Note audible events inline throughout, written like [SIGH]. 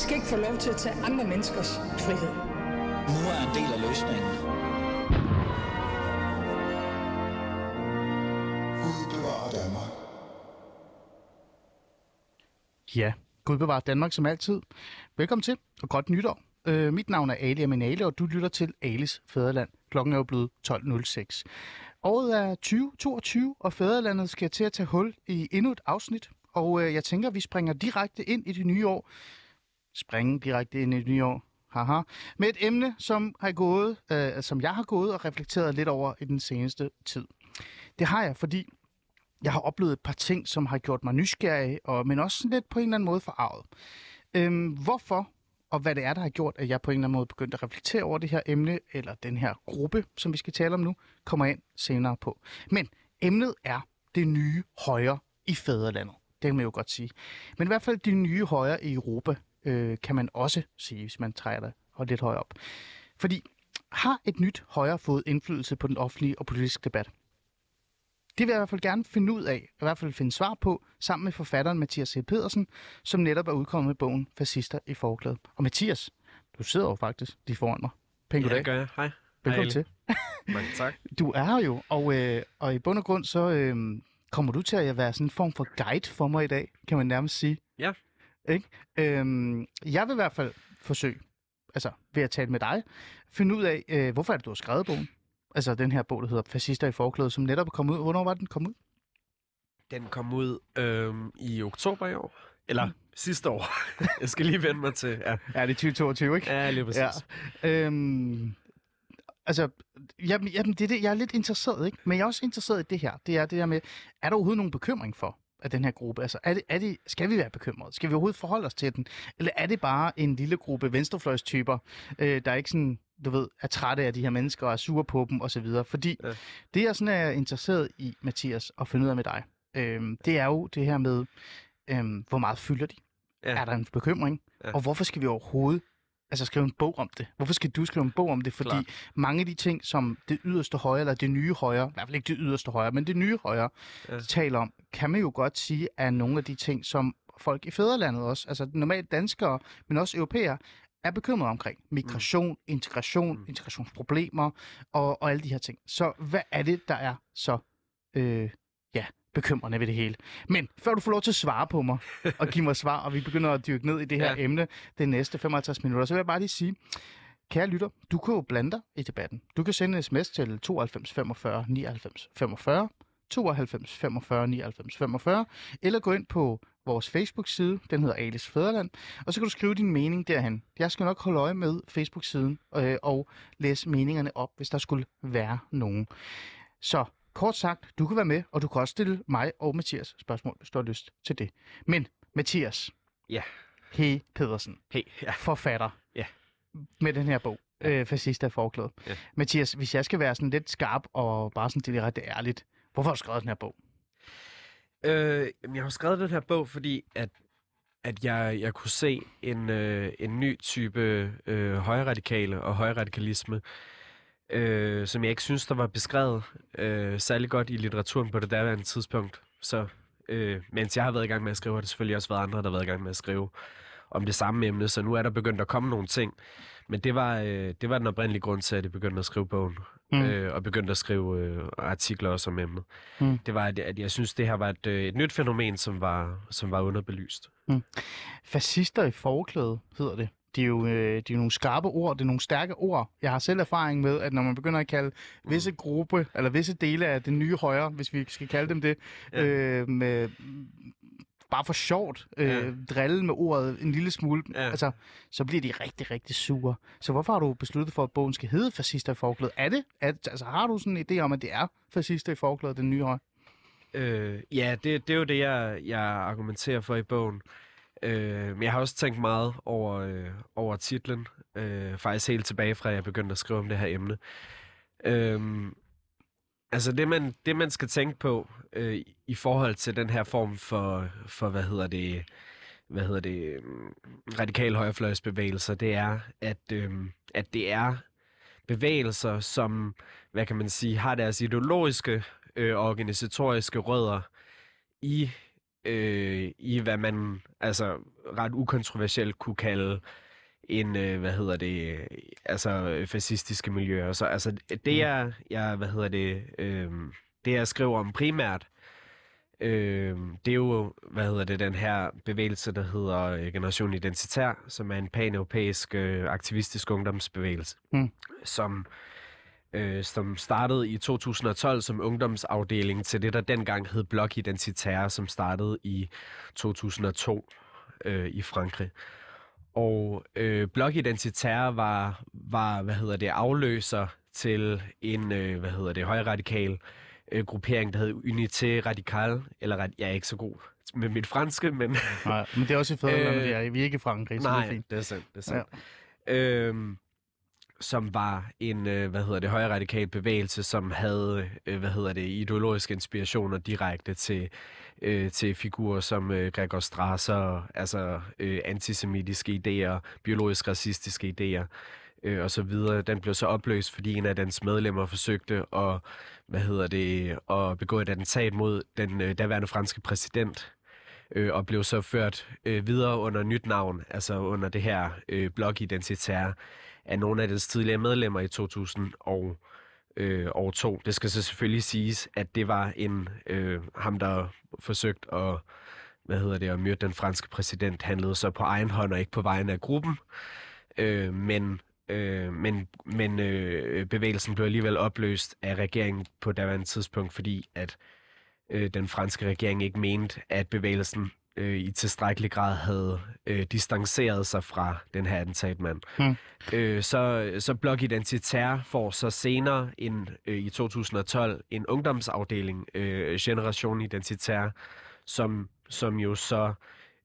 skal ikke få lov til at tage andre menneskers frihed. Nu er en del af løsningen. Gud bevarer Danmark. Ja, Gud bevarer Danmark som altid. Velkommen til, og godt nytår. Øh, mit navn er Ali Aminale, og du lytter til Alis Fæderland. Klokken er jo blevet 12.06. Året er 2022, og Fæderlandet skal til at tage hul i endnu et afsnit. Og øh, jeg tænker, at vi springer direkte ind i det nye år. Springe direkte ind i et nyt år. Haha. Med et emne, som, har gået, øh, som jeg har gået og reflekteret lidt over i den seneste tid. Det har jeg, fordi jeg har oplevet et par ting, som har gjort mig nysgerrig, og, men også lidt på en eller anden måde forarvet. Øhm, hvorfor og hvad det er, der har gjort, at jeg på en eller anden måde begyndte at reflektere over det her emne, eller den her gruppe, som vi skal tale om nu, kommer ind senere på. Men emnet er det nye højre i fædrelandet. Det kan man jo godt sige. Men i hvert fald de nye højre i Europa, øh, kan man også sige, hvis man træder det og lidt højere op. Fordi har et nyt højre fået indflydelse på den offentlige og politiske debat? Det vil jeg i hvert fald gerne finde ud af, i hvert fald finde svar på, sammen med forfatteren Mathias C. Pedersen, som netop er udkommet med bogen Fascister i forklædet. Og Mathias, du sidder jo faktisk lige foran mig. Pænt Ja, det gør jeg. Hej. Velkommen Hej, til. Mange tak. [LAUGHS] Du er her jo, og, øh, og i bund og grund, så øh, kommer du til at være sådan en form for guide for mig i dag, kan man nærmest sige. Ja. Ikke? Øhm, jeg vil i hvert fald forsøge, altså ved at tale med dig, finde ud af, øh, hvorfor er det, du har skrevet bogen? Altså den her bog, der hedder Fascister i forklædet, som netop er kommet ud. Hvornår var den kommet ud? Den kom ud øhm, i oktober i år. Eller mm. sidste år. [LAUGHS] jeg skal lige vende mig til. Ja, Ja, det er 2022, ikke? ja lige præcis. Ja. Øhm, altså, jamen, jamen, det er det, jeg er lidt interesseret, ikke? Men jeg er også interesseret i det her. Det er det her med, er der overhovedet nogen bekymring for at den her gruppe? Altså, er det, er det, skal vi være bekymrede? Skal vi overhovedet forholde os til den? Eller er det bare en lille gruppe venstrefløjstyper, øh, der ikke sådan, du ved, er trætte af de her mennesker og er sure på dem osv.? Fordi ja. Det, jeg sådan er interesseret i, Mathias, at finde ud af med dig, øh, det er jo det her med, øh, hvor meget fylder de? Ja. Er der en bekymring? Ja. Og hvorfor skal vi overhovedet altså skrive en bog om det? Hvorfor skal du skrive en bog om det? Fordi Klart. mange af de ting, som det yderste højre, eller det nye højre, i hvert fald ikke det yderste højre, men det nye højre, ja. Taler om, kan man jo godt sige, er nogle af de ting, som folk i fædrelandet også, altså normalt danskere, men også europæere, er bekymret omkring. Migration, mm. integration, Mm. integrationsproblemer og, og alle de her ting. Så hvad er det, der er så øh, bekymrende ved det hele? Men før du får lov til at svare på mig og give mig svar, og vi begynder at dyrke ned i det her. Ja. emne de næste 55 minutter, så vil jeg bare lige sige, kære lytter, du kan jo blande dig i debatten. Du kan sende en sms til 92 45 99 45, 92 45 99 45, eller gå ind på vores Facebook-side, den hedder Alice Fæderland, og så kan du skrive din mening derhen. Jeg skal nok holde øje med Facebook-siden øh, og læse meningerne op, hvis der skulle være nogen. Så kort sagt, du kan være med, og du kan også stille mig og Mathias spørgsmål, hvis du har lyst til det. Men Mathias, Ja. He Pedersen, Hey, ja. forfatter Ja. med den her bog, øh, Fascista af forklædet. Ja. Mathias, hvis jeg skal være sådan lidt skarp og bare sådan direkte ærligt, hvorfor har du skrevet den her bog? Øh, jeg har skrevet den her bog, fordi at, at jeg, jeg kunne se en, øh, en ny type øh, højradikale og højradikalisme, øh, som jeg ikke synes, der var beskrevet øh, særlig godt i litteraturen på det daværende tidspunkt. Så øh, mens jeg har været i gang med at skrive, har det selvfølgelig også været andre, der har været i gang med at skrive om det samme emne, så nu er der begyndt at komme nogle ting. Men det var, øh, det var den oprindelige grund til, at jeg begyndte at skrive bogen, Mm. mm. øh, og begyndte at skrive øh, artikler også om emnet. Mm. Det var, at, at jeg synes, det her var et, øh, et nyt fænomen, som var, som var underbelyst. Fascister i forklæde hedder det. De er, jo, øh, de er nogle skarpe ord, det er nogle stærke ord. Jeg har selv erfaring med, at når man begynder at kalde visse gruppe, eller visse dele af det nye højre, hvis vi skal kalde dem det, ja. Øh, med, bare for sjovt, øh, ja. Drille med ordet en lille smule, ja. Altså, så bliver de rigtig, rigtig sure. Så hvorfor har du besluttet for, at bogen skal hedde Fascister i forklæde? Er det? Er, altså, har du sådan en idé om, at det er Fascister i forklæde, den nye højre? Øh, ja, det, det er jo det, jeg, jeg argumenterer for i bogen. Øh, men jeg har også tænkt meget over, øh, over titlen, øh, faktisk helt tilbage fra, at jeg begyndte at skrive om det her emne. Øh, altså det man, det, man skal tænke på øh, i forhold til den her form for, for hvad hedder det, hvad hedder det, øh, radikal højrefløjsbevægelser, det er, at, øh, at det er bevægelser, som, hvad kan man sige, har deres ideologiske øh, organisatoriske rødder i, øh, i hvad man altså ret ukontroversielt kunne kalde en, øh, hvad hedder det, altså fascistiske miljøer. Så altså, det jeg, jeg hvad hedder det, øh, det jeg skriver om primært, øh, det er jo, hvad hedder det, den her bevægelse, der hedder øh, Generation Identitær, som er en pan-europæisk øh, aktivistisk ungdomsbevægelse, Mm. som øh, som startede i 2012 som ungdomsafdeling til det, der dengang hed Blok Identitær, som startede i 2002 øh, i Frankrig. Og øh, Blok Identitær var, var, hvad hedder det, afløser til en, øh, hvad hedder det, højradikal øh, gruppering, der hed Unité Radical, eller jeg er ikke så god med mit franske, men Nej, men det er også i fædrelandet, [LAUGHS] Øh, vi er i. Vi er ikke i Frankrig, så det er nej, fint. det er sandt, det er sandt. Ja. Øhm, som var en, øh, hvad hedder det, højre radikal bevægelse, som havde, øh, hvad hedder det, ideologiske inspirationer direkte til, øh, til figurer som øh, Gregor Strasser, altså øh, antisemitiske idéer, biologisk racistiske idéer øh, og så videre. Den blev så opløst, fordi en af dens medlemmer forsøgte at, hvad hedder det, at begå et attentat mod den øh, daværende franske præsident, øh, og blev så ført øh, videre under nyt navn, altså under det her øh, af nogle af dets tidligere medlemmer i 2000 og øh, år to. Det skal så selvfølgelig siges, at det var en øh, ham, der forsøgte at hvad hedder det, at myrde den franske præsident, handlede så på egen hånd og ikke på vegne af gruppen. Øh, men øh, men, men øh, bevægelsen blev alligevel opløst af regeringen på daværende tidspunkt, fordi at øh, den franske regering ikke mente, at bevægelsen øh, i tilstrækkelig grad havde øh, distanceret sig fra den her attentatmand. Hmm. Øh, så, så Blok Identitær får så senere en, øh, i 2012 en ungdomsafdeling, øh, Generation Identitær, som, som jo så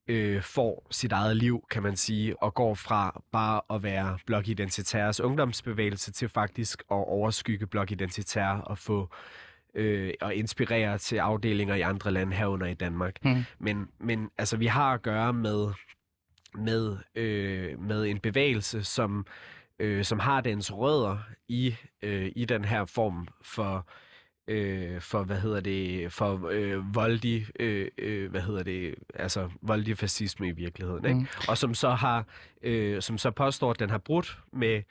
øh, får sit eget liv, kan man sige, og går fra bare at være Blok Identitærs ungdomsbevægelse til faktisk at overskygge Blok Identitær og få øh, og inspirere til afdelinger i andre lande herunder i Danmark. Mm. Men, men altså, vi har at gøre med, med, øh, med en bevægelse, som, øh, som har dens rødder i, øh, i den her form for øh, for hvad hedder det for øh, voldig øh, øh, hvad hedder det altså voldig fascisme i virkeligheden ikke? Mm. og som så har øh, som så påstår at den har brudt med,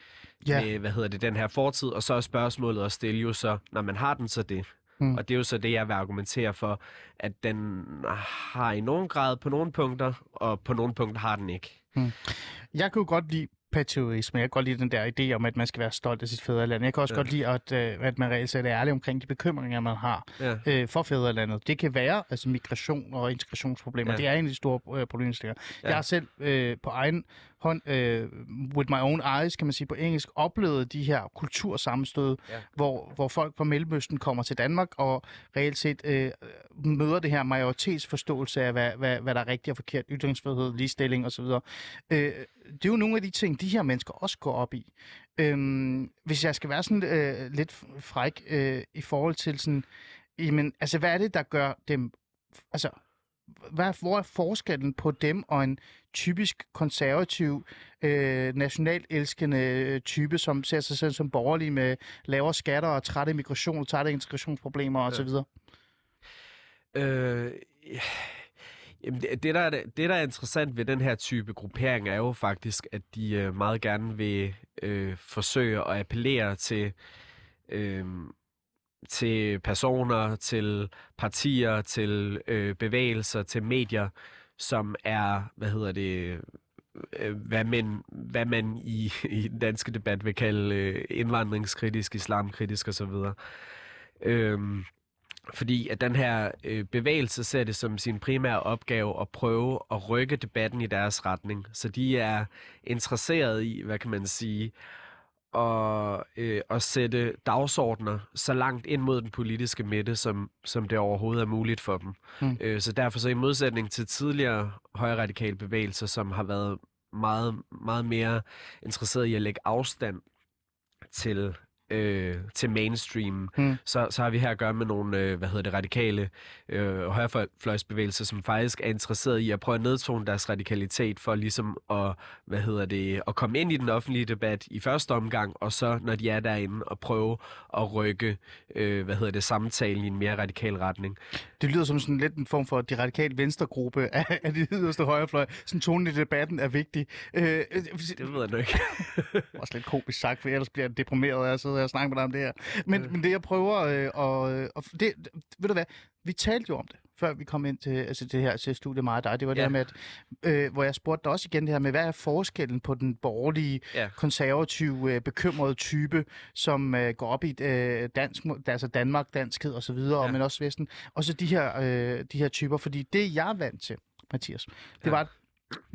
Ja. med hvad hedder det den her fortid og så er spørgsmålet at stille jo så når man har den så det Mm. og det er jo så det jeg vil argumentere for at den har i nogen grad på nogle punkter og på nogle punkter har den ikke Jeg kan jo godt lide patriotisme. Jeg kan godt lide den der idé om, at man skal være stolt af sit fædreland. Jeg kan også Ja. godt lide, at, øh, at man reelt set er ærlig omkring de bekymringer, man har ja. øh, for fædrelandet. Det kan være altså migration og integrationsproblemer. Ja. Det er en af de store øh, problemstillinger. Ja. Jeg har selv øh, på egen hånd, øh, with my own eyes, kan man sige på engelsk, oplevet de her kultursammenstød, Ja. hvor, hvor folk fra Mellemøsten kommer til Danmark og reelt set øh, møder det her majoritetsforståelse af, hvad, hvad, hvad der er rigtigt og forkert, ytringsfrihed, ligestilling osv. Øh, det er jo nogle af de ting, de her mennesker også går op i. Øhm, hvis jeg skal være sådan øh, lidt fræk øh, i forhold til sådan, jamen, altså hvad er det, der gør dem, altså, hvad, er- hvor er forskellen på dem og en typisk konservativ, øh, nationalt elskende øh, type, som ser sig selv som borgerlig med lavere skatter og trætte migration og trætte integrationsproblemer Ja. osv.? Øh, ja. jamen det, det, der er, det, der er interessant ved den her type gruppering, er jo faktisk, at de øh, meget gerne vil øh, forsøge at appellere til, øh, til personer, til partier, til øh, bevægelser, til medier, som er, hvad hedder det, øh, hvad man, hvad man i, i den danske debat vil kalde øh, indvandringskritisk, islamkritisk osv. Øhm, fordi at den her øh, bevægelse ser det som sin primære opgave at prøve at rykke debatten i deres retning. Så de er interesseret i, hvad kan man sige, at, øh, at sætte dagsordner så langt ind mod den politiske midte, som, som det overhovedet er muligt for dem. Mm. Øh, så derfor så i modsætning til tidligere højradikale bevægelser, som har været meget, meget mere interesseret i at lægge afstand til øh, til mainstream, Mm. så, så har vi her at gøre med nogle, øh, hvad hedder det, radikale øh, højrefløjsbevægelser, som faktisk er interesseret i at prøve at nedtone deres radikalitet for ligesom at, hvad hedder det, at komme ind i den offentlige debat i første omgang, og så, når de er derinde, at prøve at rykke, øh, hvad hedder det, samtalen i en mere radikal retning. Det lyder som sådan lidt en form for de radikale venstregruppe af, [LAUGHS] af de yderste højrefløj. Sådan tonen i debatten er vigtig. Øh, øh, Det ved jeg nu ikke. [LAUGHS] også lidt komisk sagt, for ellers bliver jeg deprimeret af at sidde og snakke med dig om det her. Men, men det jeg prøver, øh, og, og det, ved du hvad, vi talte jo om det, før vi kom ind til, altså det her til studiet og dig. Det var det Ja. her med, at, øh, hvor jeg spurgte dig også igen det her med, hvad er forskellen på den borgerlige, Ja. konservative, øh, bekymrede type, som øh, går op i øh, dansk, altså Danmark, danskhed og så videre, Ja. men også Vesten, og så de her, øh, de her typer, fordi det jeg er vant til, Mathias, det Ja. var,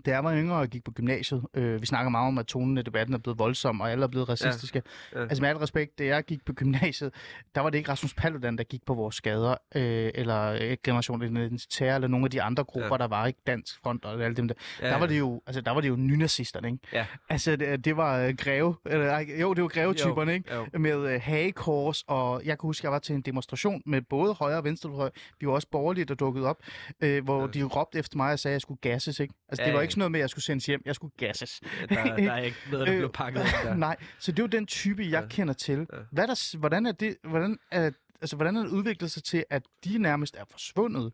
da jeg var yngre og gik på gymnasiet, øh, vi snakker meget om, at tonen i debatten er blevet voldsom, og alle er blevet racistiske. Ja. Altså med al respekt, da jeg gik på gymnasiet, der var det ikke Rasmus Paludan, der gik på vores gader, øh, eller Generation Identitær, eller nogle af de andre grupper, Ja. ja. der var ikke Dansk Front og alle dem der. Ja, Der var det jo, altså der var det jo nynazisterne, ikke? Ja. Altså det, det var øh, greve, eller jo, det var grevetyperne, ikke? Jo. Med øh, hagekors, og jeg kan huske, jeg var til en demonstration med både højre og venstrefløj. Vi var også borgerlige, der dukkede op, øh, hvor Ja. de råbte efter mig og sagde, at jeg skulle gasses, ikke? Altså Ja, det var ja. ikke sådan noget med, at jeg skulle sendes hjem, jeg skulle gasses. Der, der er ikke noget, der [LAUGHS] Øh, blev pakket der. Nej, så det er jo den type, jeg Ja. ja. kender til. Ja. Hvad er der, hvordan er det, hvordan er, altså, hvordan er det udviklet sig til, at de nærmest er forsvundet,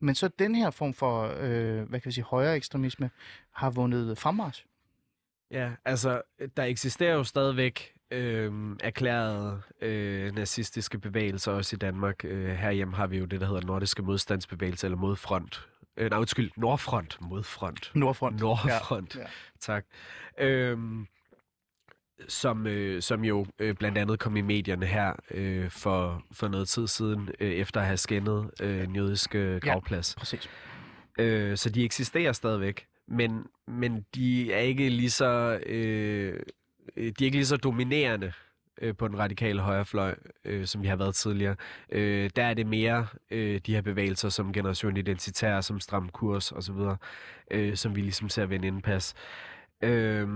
men så den her form for, øh, hvad kan vi sige, højere ekstremisme har vundet fremmarsch? Ja, altså, der eksisterer jo stadigvæk øh, erklærede øh, nazistiske bevægelser også i Danmark. Øh, herhjemme har vi jo det, der hedder Nordiske Modstandsbevægelse, eller Modfront. Øh, nej, undskyld, Nordfront. Modfront. Nordfront. Nordfront, Ja, ja. tak. Øhm, som, øh, som jo øh, blandt andet kom i medierne her øh, for, for noget tid siden, øh, efter at have skændet øh, en jødisk øh, gravplads. Præcis. Øh, så de eksisterer stadigvæk, men, men de er ikke lige så øh, øh, de er ikke lige så dominerende øh, på den radikale højrefløj, øh, som vi har været tidligere. Øh, der er det mere øh, de her bevægelser som Generation Identitær, som Stram Kurs osv., øh, som vi ligesom ser ved en indpas. Øh,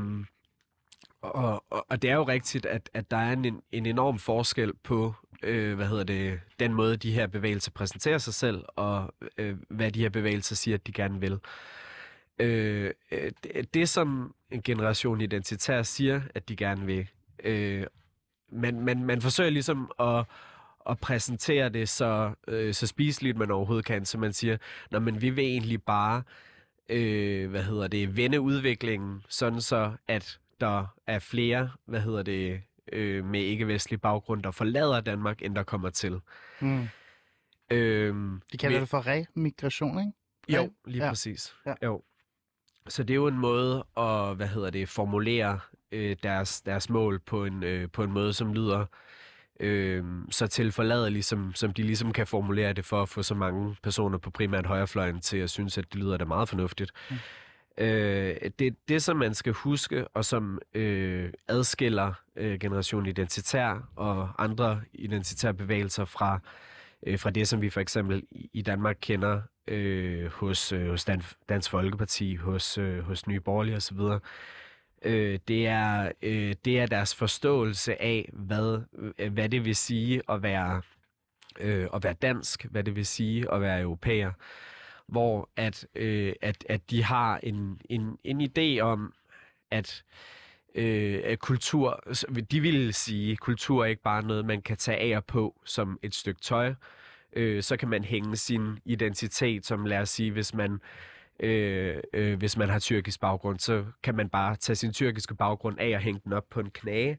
og, og, og det er jo rigtigt, at, at der er en, en enorm forskel på, øh, hvad hedder det, den måde, de her bevægelser præsenterer sig selv, og øh, hvad de her bevægelser siger, at de gerne vil. Øh, øh det, det, som en generation identitær siger, at de gerne vil, øh, men man, man forsøger ligesom at, at præsentere det så, øh, så spiseligt, man overhovedet kan, så man siger, Nå, men vi vil egentlig bare, øh, hvad hedder det, vende udviklingen, sådan så, at der er flere, hvad hedder det, øh, med ikke-vestlig baggrund, der forlader Danmark, end der kommer til. Mm. Øhm, De kalder vi- det for remigration, ikke? Jo, lige ja. præcis. Ja. Jo. Så det er jo en måde at, hvad hedder det, formulere øh, deres, deres mål på en, øh, på en måde, som lyder øh, så tilforladelig, som, som de ligesom kan formulere det for at få så mange personer på primært højrefløjen til at synes, at det lyder da meget fornuftigt. Mm. Øh, det, det, som man skal huske, og som øh, adskiller øh, Generation Identitær og andre identitære bevægelser fra, øh, Øh, fra det, som vi for eksempel i- i Danmark kender øh, hos, øh, hos Dan, Dansk Folkeparti, hos, øh, hos Nye Borgerlige osv., øh, det, er, øh, det er deres forståelse af, hvad, øh, hvad det vil sige at være, øh, at være dansk, hvad det vil sige at være europæer, hvor at, øh, at, at de har en, en, en idé om, at øh, Øh, at kultur, de vil sige, at kultur er ikke bare noget, man kan tage af og på som et stykke tøj. Øh, så kan man hænge sin identitet, som lad os sige, hvis man, øh, øh, hvis man har tyrkisk baggrund, så kan man bare tage sin tyrkiske baggrund af og hænge den op på en knage,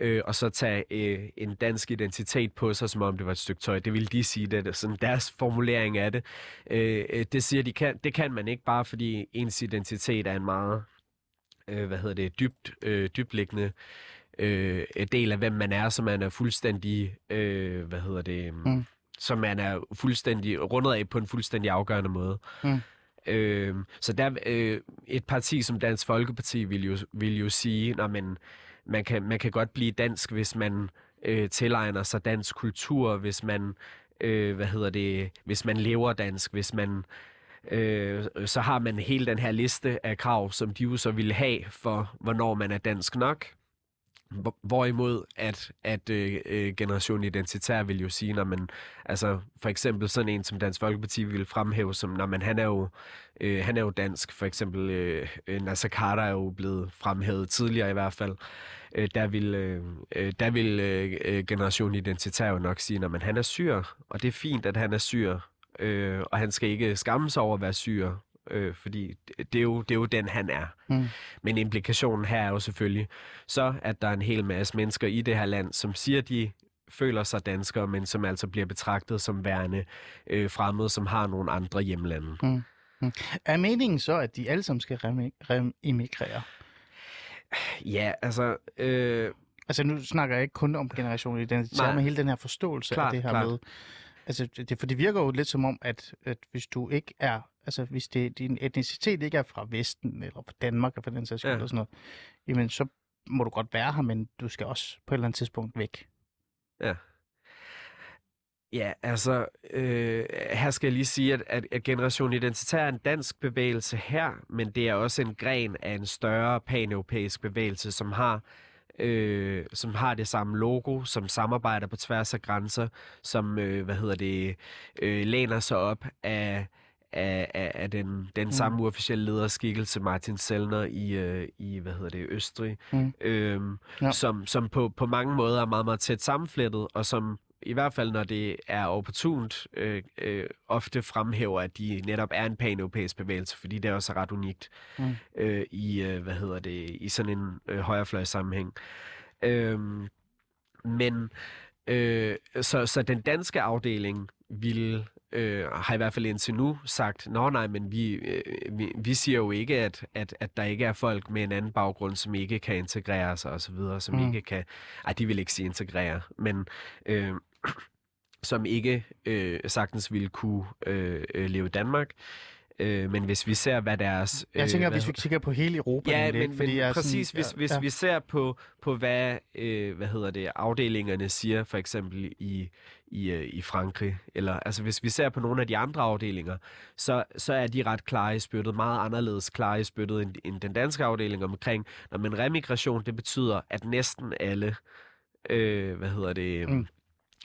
øh, og så tage øh, en dansk identitet på sig, som om det var et stykke tøj. Det vil de sige, det er sådan deres formulering af det. Øh, øh, det siger de kan, det kan man ikke bare, fordi ens identitet er en meget øh, hvad hedder det, dybt, øh, dybtliggende øh, del af, hvem man er, så man er fuldstændig, øh, hvad hedder det, Mm. mm. så man er fuldstændig rundet af på en fuldstændig afgørende måde. Mm. Øh, så der øh, et parti som Dansk Folkeparti vil jo, vil jo sige, at men man kan, man kan godt blive dansk, hvis man øh, tilegner sig dansk kultur, hvis man, øh, hvad hedder det, hvis man lever dansk, hvis man øh, så har man hele den her liste af krav, som de jo så ville have for, hvornår man er dansk nok. Hvorimod at, at øh, øh, generation identitær vil jo sige, når man, altså for eksempel sådan en som Dansk Folkeparti vil fremhæve som, når man han er jo, øh, han er jo dansk, for eksempel øh, øh Nasser Carter er jo blevet fremhævet tidligere i hvert fald, øh, der vil, øh, øh der vil øh, generation identitær jo nok sige, når man, han er syr, og det er fint, at han er syr, øh, og han skal ikke skamme sig over at være syr, øh, fordi det, er jo, det er jo den, han er. Mm. Men implikationen her er jo selvfølgelig så, at der er en hel masse mennesker i det her land, som siger, de føler sig danskere, men som altså bliver betragtet som værende øh, fremmede, som har nogle andre hjemlande. Er meningen så, at de alle sammen skal remi- rem-immigrere? Ja, altså... Øh, Altså nu snakker jeg ikke kun om generation identitet, Nej. men hele den her forståelse Klart, af det her klart. med... Altså, det, for det virker jo lidt som om, at, at hvis du ikke er... Altså, hvis det, din etnicitet ikke er fra Vesten, eller fra Danmark, eller for den sags skyld, Ja. eller sådan noget, jamen så må du godt være her, men du skal også på et eller andet tidspunkt væk. Ja. Ja, altså, øh, her skal jeg lige sige, at, at, at Generation Identitær er en dansk bevægelse her, men det er også en gren af en større paneuropæisk bevægelse, som har øh, som har det samme logo, som samarbejder på tværs af grænser, som, øh, hvad hedder det, øh, læner sig op af, af, af, af den, den Mm. samme uofficielle lederskikkelse, Martin Sellner i, øh, i hvad hedder det, Østrig, Mm. øhm, Ja. ja. som, som på, på mange måder er meget, meget tæt sammenflettet, og som i hvert fald, når det er opportunt, øh, øh, ofte fremhæver, at de netop er en pan-europæisk bevægelse, fordi det er også ret unikt Mm. øh, i, øh, hvad hedder det, i sådan en øh, højrefløjs sammenhæng. Øhm, men øh, så, så den danske afdeling ville øh, har i hvert fald indtil nu sagt, nå nej, men vi, øh, vi, vi siger jo ikke, at, at, at der ikke er folk med en anden baggrund, som ikke kan integrere sig osv., som mm. ikke kan, ej, de vil ikke sige integrere, men øh, som ikke øh, sagtens ville kunne øh, øh, leve i Danmark. Øh, men hvis vi ser, hvad deres... Jeg tænker, hvad hvis vi kigger på hele Europa, Ja, egentlig, men? Fordi men præcis, sådan, hvis, hvis ja, vi ser på, på hvad, øh, hvad hedder det, afdelingerne siger, for eksempel i, i, øh, i Frankrig, eller altså hvis vi ser på nogle af de andre afdelinger, så, så er de ret klare i spyttet, meget anderledes klare i spyttet end, end den danske afdeling omkring, når man remigration, det betyder, at næsten alle, øh, hvad hedder det, Mm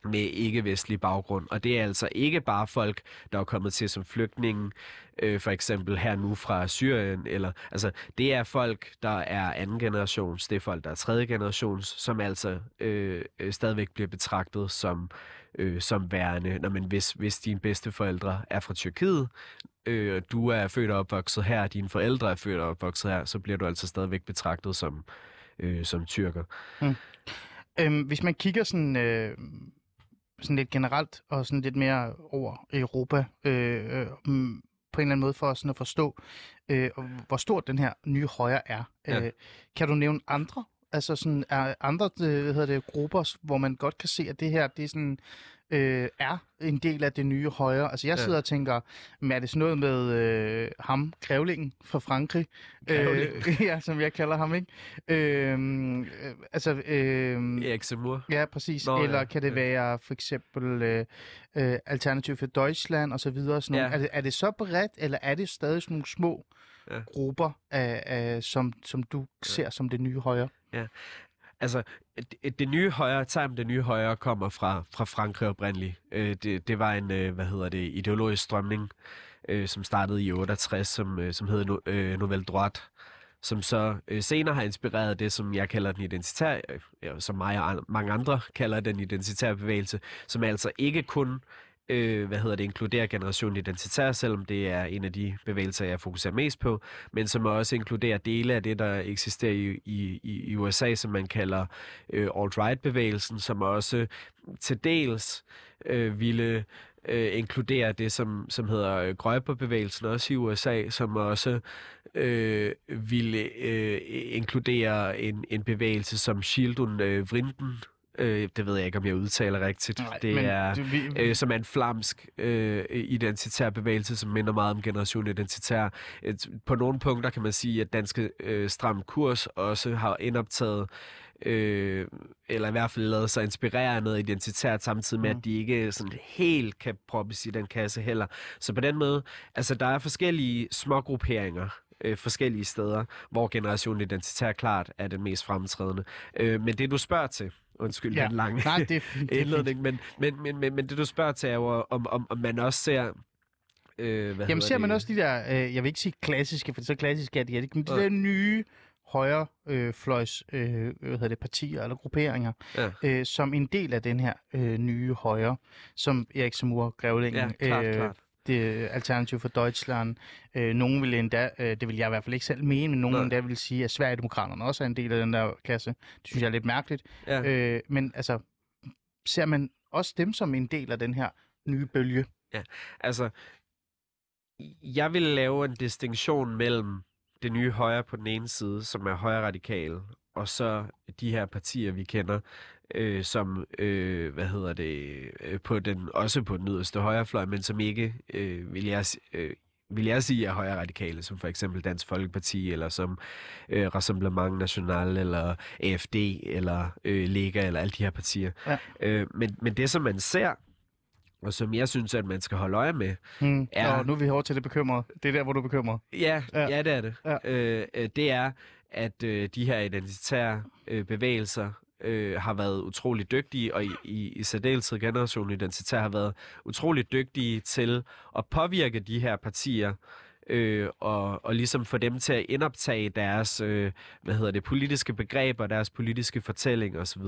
med ikke-vestlig baggrund. Og det er altså ikke bare folk, der er kommet til som flygtninge, øh, for eksempel her nu fra Syrien, eller altså det er folk, der er anden generations, det er folk, der er tredje generations, som altså øh, øh stadigvæk bliver betragtet som øh, som værende, når man hvis, hvis dine bedsteforældre er fra Tyrkiet, øh, du er født og opvokset her, dine forældre er født og opvokset her, så bliver du altså stadigvæk betragtet som øh, som tyrker. Mm. Øhm, hvis man kigger sådan, øh, sådan lidt generelt og sådan lidt mere over Europa, øh, øh, på en eller anden måde for sådan at forstå, øh, hvor stort den her nye højre er. Ja. Øh, kan du nævne andre? Altså sådan, er andre øh, hvad hedder det, grupper, hvor man godt kan se, at det her det er sådan, øh, er en del af det nye højre. Altså jeg Ja. sidder og tænker, men er det sådan noget med øh, ham, Grævlingen fra Frankrig? Grævlingen. Øh, [LAUGHS] ja, som jeg kalder ham, ikke? Øh, øh, altså, øh, Erik Zemmour. Ja, præcis. Nå, Eller ja. kan det Ja. være for eksempel øh, øh, Alternativ for Deutschland og så videre? Sådan nogle. Ja. Er, det, er det så bredt, eller er det stadig sådan nogle små Ja. grupper, af, af, som, som du ser som det nye højre? Altså, det, det nye højre, term det nye højre kommer fra, fra Frankrig oprindeligt. Øh, det, det var en, øh, hvad hedder det, ideologisk strømning, øh, som startede i 68, som, øh, som hed no, øh, Nouvelle Droite, som så øh, senere har inspireret det, som jeg kalder den identitære, øh, som mig og an- mange andre kalder den identitære bevægelse, som altså ikke kun øh, øh, hvad hedder det, inkluderer generation identitær, selvom det er en af de bevægelser, jeg fokuserer mest på, men som også inkluderer dele af det, der eksisterer i, i, i USA, som man kalder øh, alt-right-bevægelsen, som også til dels øh, ville øh, inkludere det, som, som hedder øh, Grøjberbevægelsen, også i USA, som også øh, ville øh, inkludere en, en bevægelse som Schildun øh, Vrinden. Øh, det ved jeg ikke, om jeg udtaler rigtigt. Nej, det er det, vi, øh, som er en flamsk øh, identitær bevægelse, som minder meget om generation identitær. Et, på nogle punkter kan man sige, at danske øh, stram kurs også har indoptaget øh, eller i hvert fald lavet sig inspirere af noget identitært, samtidig med, Mm. at de ikke sådan helt kan proppes i den kasse heller. Så på den måde, altså der er forskellige små grupperinger øh, forskellige steder, hvor Generation Identitær klart er den mest fremtrædende. Øh, men det, du spørger til, undskyld Ja. den lange Nej, det det indledning, men, men, men, men, men det, du spørger til, er jo, om, om, om man også ser... Øh, hvad Jamen ser man det? også de der, øh, jeg vil ikke sige klassiske, for så klassiske er de ikke, men de der nye højre øh, fløjs øh, hvad hedder det, partier eller grupperinger, Ja. øh, som en del af den her øh, nye højre, som Erik Samur, Grævlingen, Ja, klart, klart. Det Alternativ for Deutschland, øh, nogen vil endda, øh, det vil jeg i hvert fald ikke selv mene, men nogen Nej. endda vil sige, at Sverigedemokraterne også er en del af den der klasse. Det synes jeg er lidt mærkeligt. Ja. Øh, men altså, ser man også dem som en del af den her nye bølge? Altså, jeg vil lave en distinktion mellem det nye højre på den ene side, som er højre radikale, og så de her partier, vi kender, øh, som, øh, hvad hedder det, øh, på den, også på den yderste højrefløj, men som ikke, øh, vil jeg, øh, vil jeg sige, er højre radikale, som for eksempel Dansk Folkeparti, eller som øh, Rassemblement National, eller AFD, eller øh, Lega, eller alle de her partier. Ja. Øh, men, men det, som man ser, og som jeg synes, at man skal holde øje med, Hmm. Ja. Og nu er vi over til det bekymrede. Det er der, hvor du er bekymret. Ja, Ja. ja. ja det er det. Ja. Øh, øh, det er, at øh, de her identitære øh, bevægelser øh, har været utrolig dygtige, og i, i, i særdeleshed generationen identitær har været utrolig dygtige til at påvirke de her partier, øh, og, og ligesom få dem til at indoptage deres øh, hvad hedder det, politiske begreber, deres politiske fortælling osv.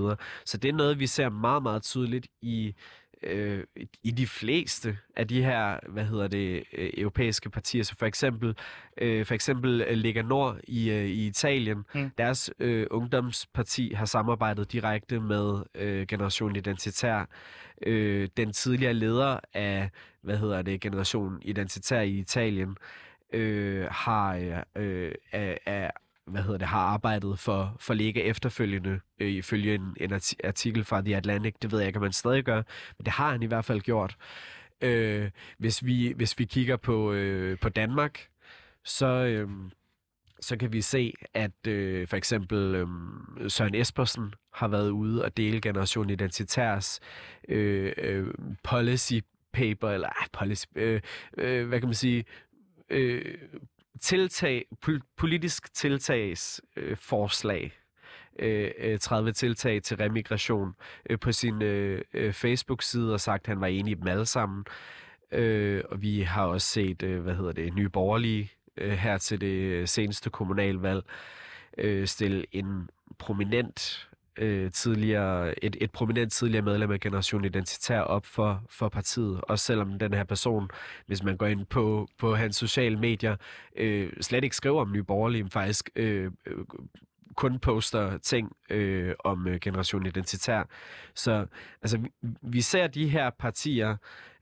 Så det er noget, vi ser meget, meget tydeligt i øh, i de fleste af de her, hvad hedder det, øh, europæiske partier, så for eksempel, øh, for eksempel øh, Lega Nord i, øh, i Italien, Mm. deres øh, ungdomsparti har samarbejdet direkte med øh, Generation Identitær. Øh, den tidligere leder af, hvad hedder det, Generation Identitær i Italien, øh, har øh, øh, er, er, hvad hedder det, har arbejdet for, for Lega efterfølgende, øh, ifølge en, en artikel fra The Atlantic. Det ved jeg ikke, om man stadig gør, men det har han i hvert fald gjort. Øh, hvis, vi, hvis vi kigger på, øh, på Danmark, så, øh, så kan vi se, at øh, for eksempel øh, Søren Espersen har været ude og dele Generation Identitærs øh, øh, policy paper, eller ej, policy, øh, øh, hvad kan man sige, øh, tiltag, politisk tiltagsforslag. øh, forslag, øh, øh, 30 tiltag til remigration øh, på sin øh, øh, Facebook-side og sagt, at han var enig i dem alle sammen. Øh, og vi har også set, øh, hvad hedder det, nye borgerlige øh, her til det seneste kommunalvalg øh, stille en prominent øh, tidligere, et, et prominent tidligere medlem af Generation Identitær op for, for partiet. Og selvom den her person, hvis man går ind på, på hans sociale medier, øh, slet ikke skriver om Nye Borgerlige, men faktisk øh, øh, kun poster ting øh, om øh, Generation Identitær. Så altså, vi, vi ser de her partier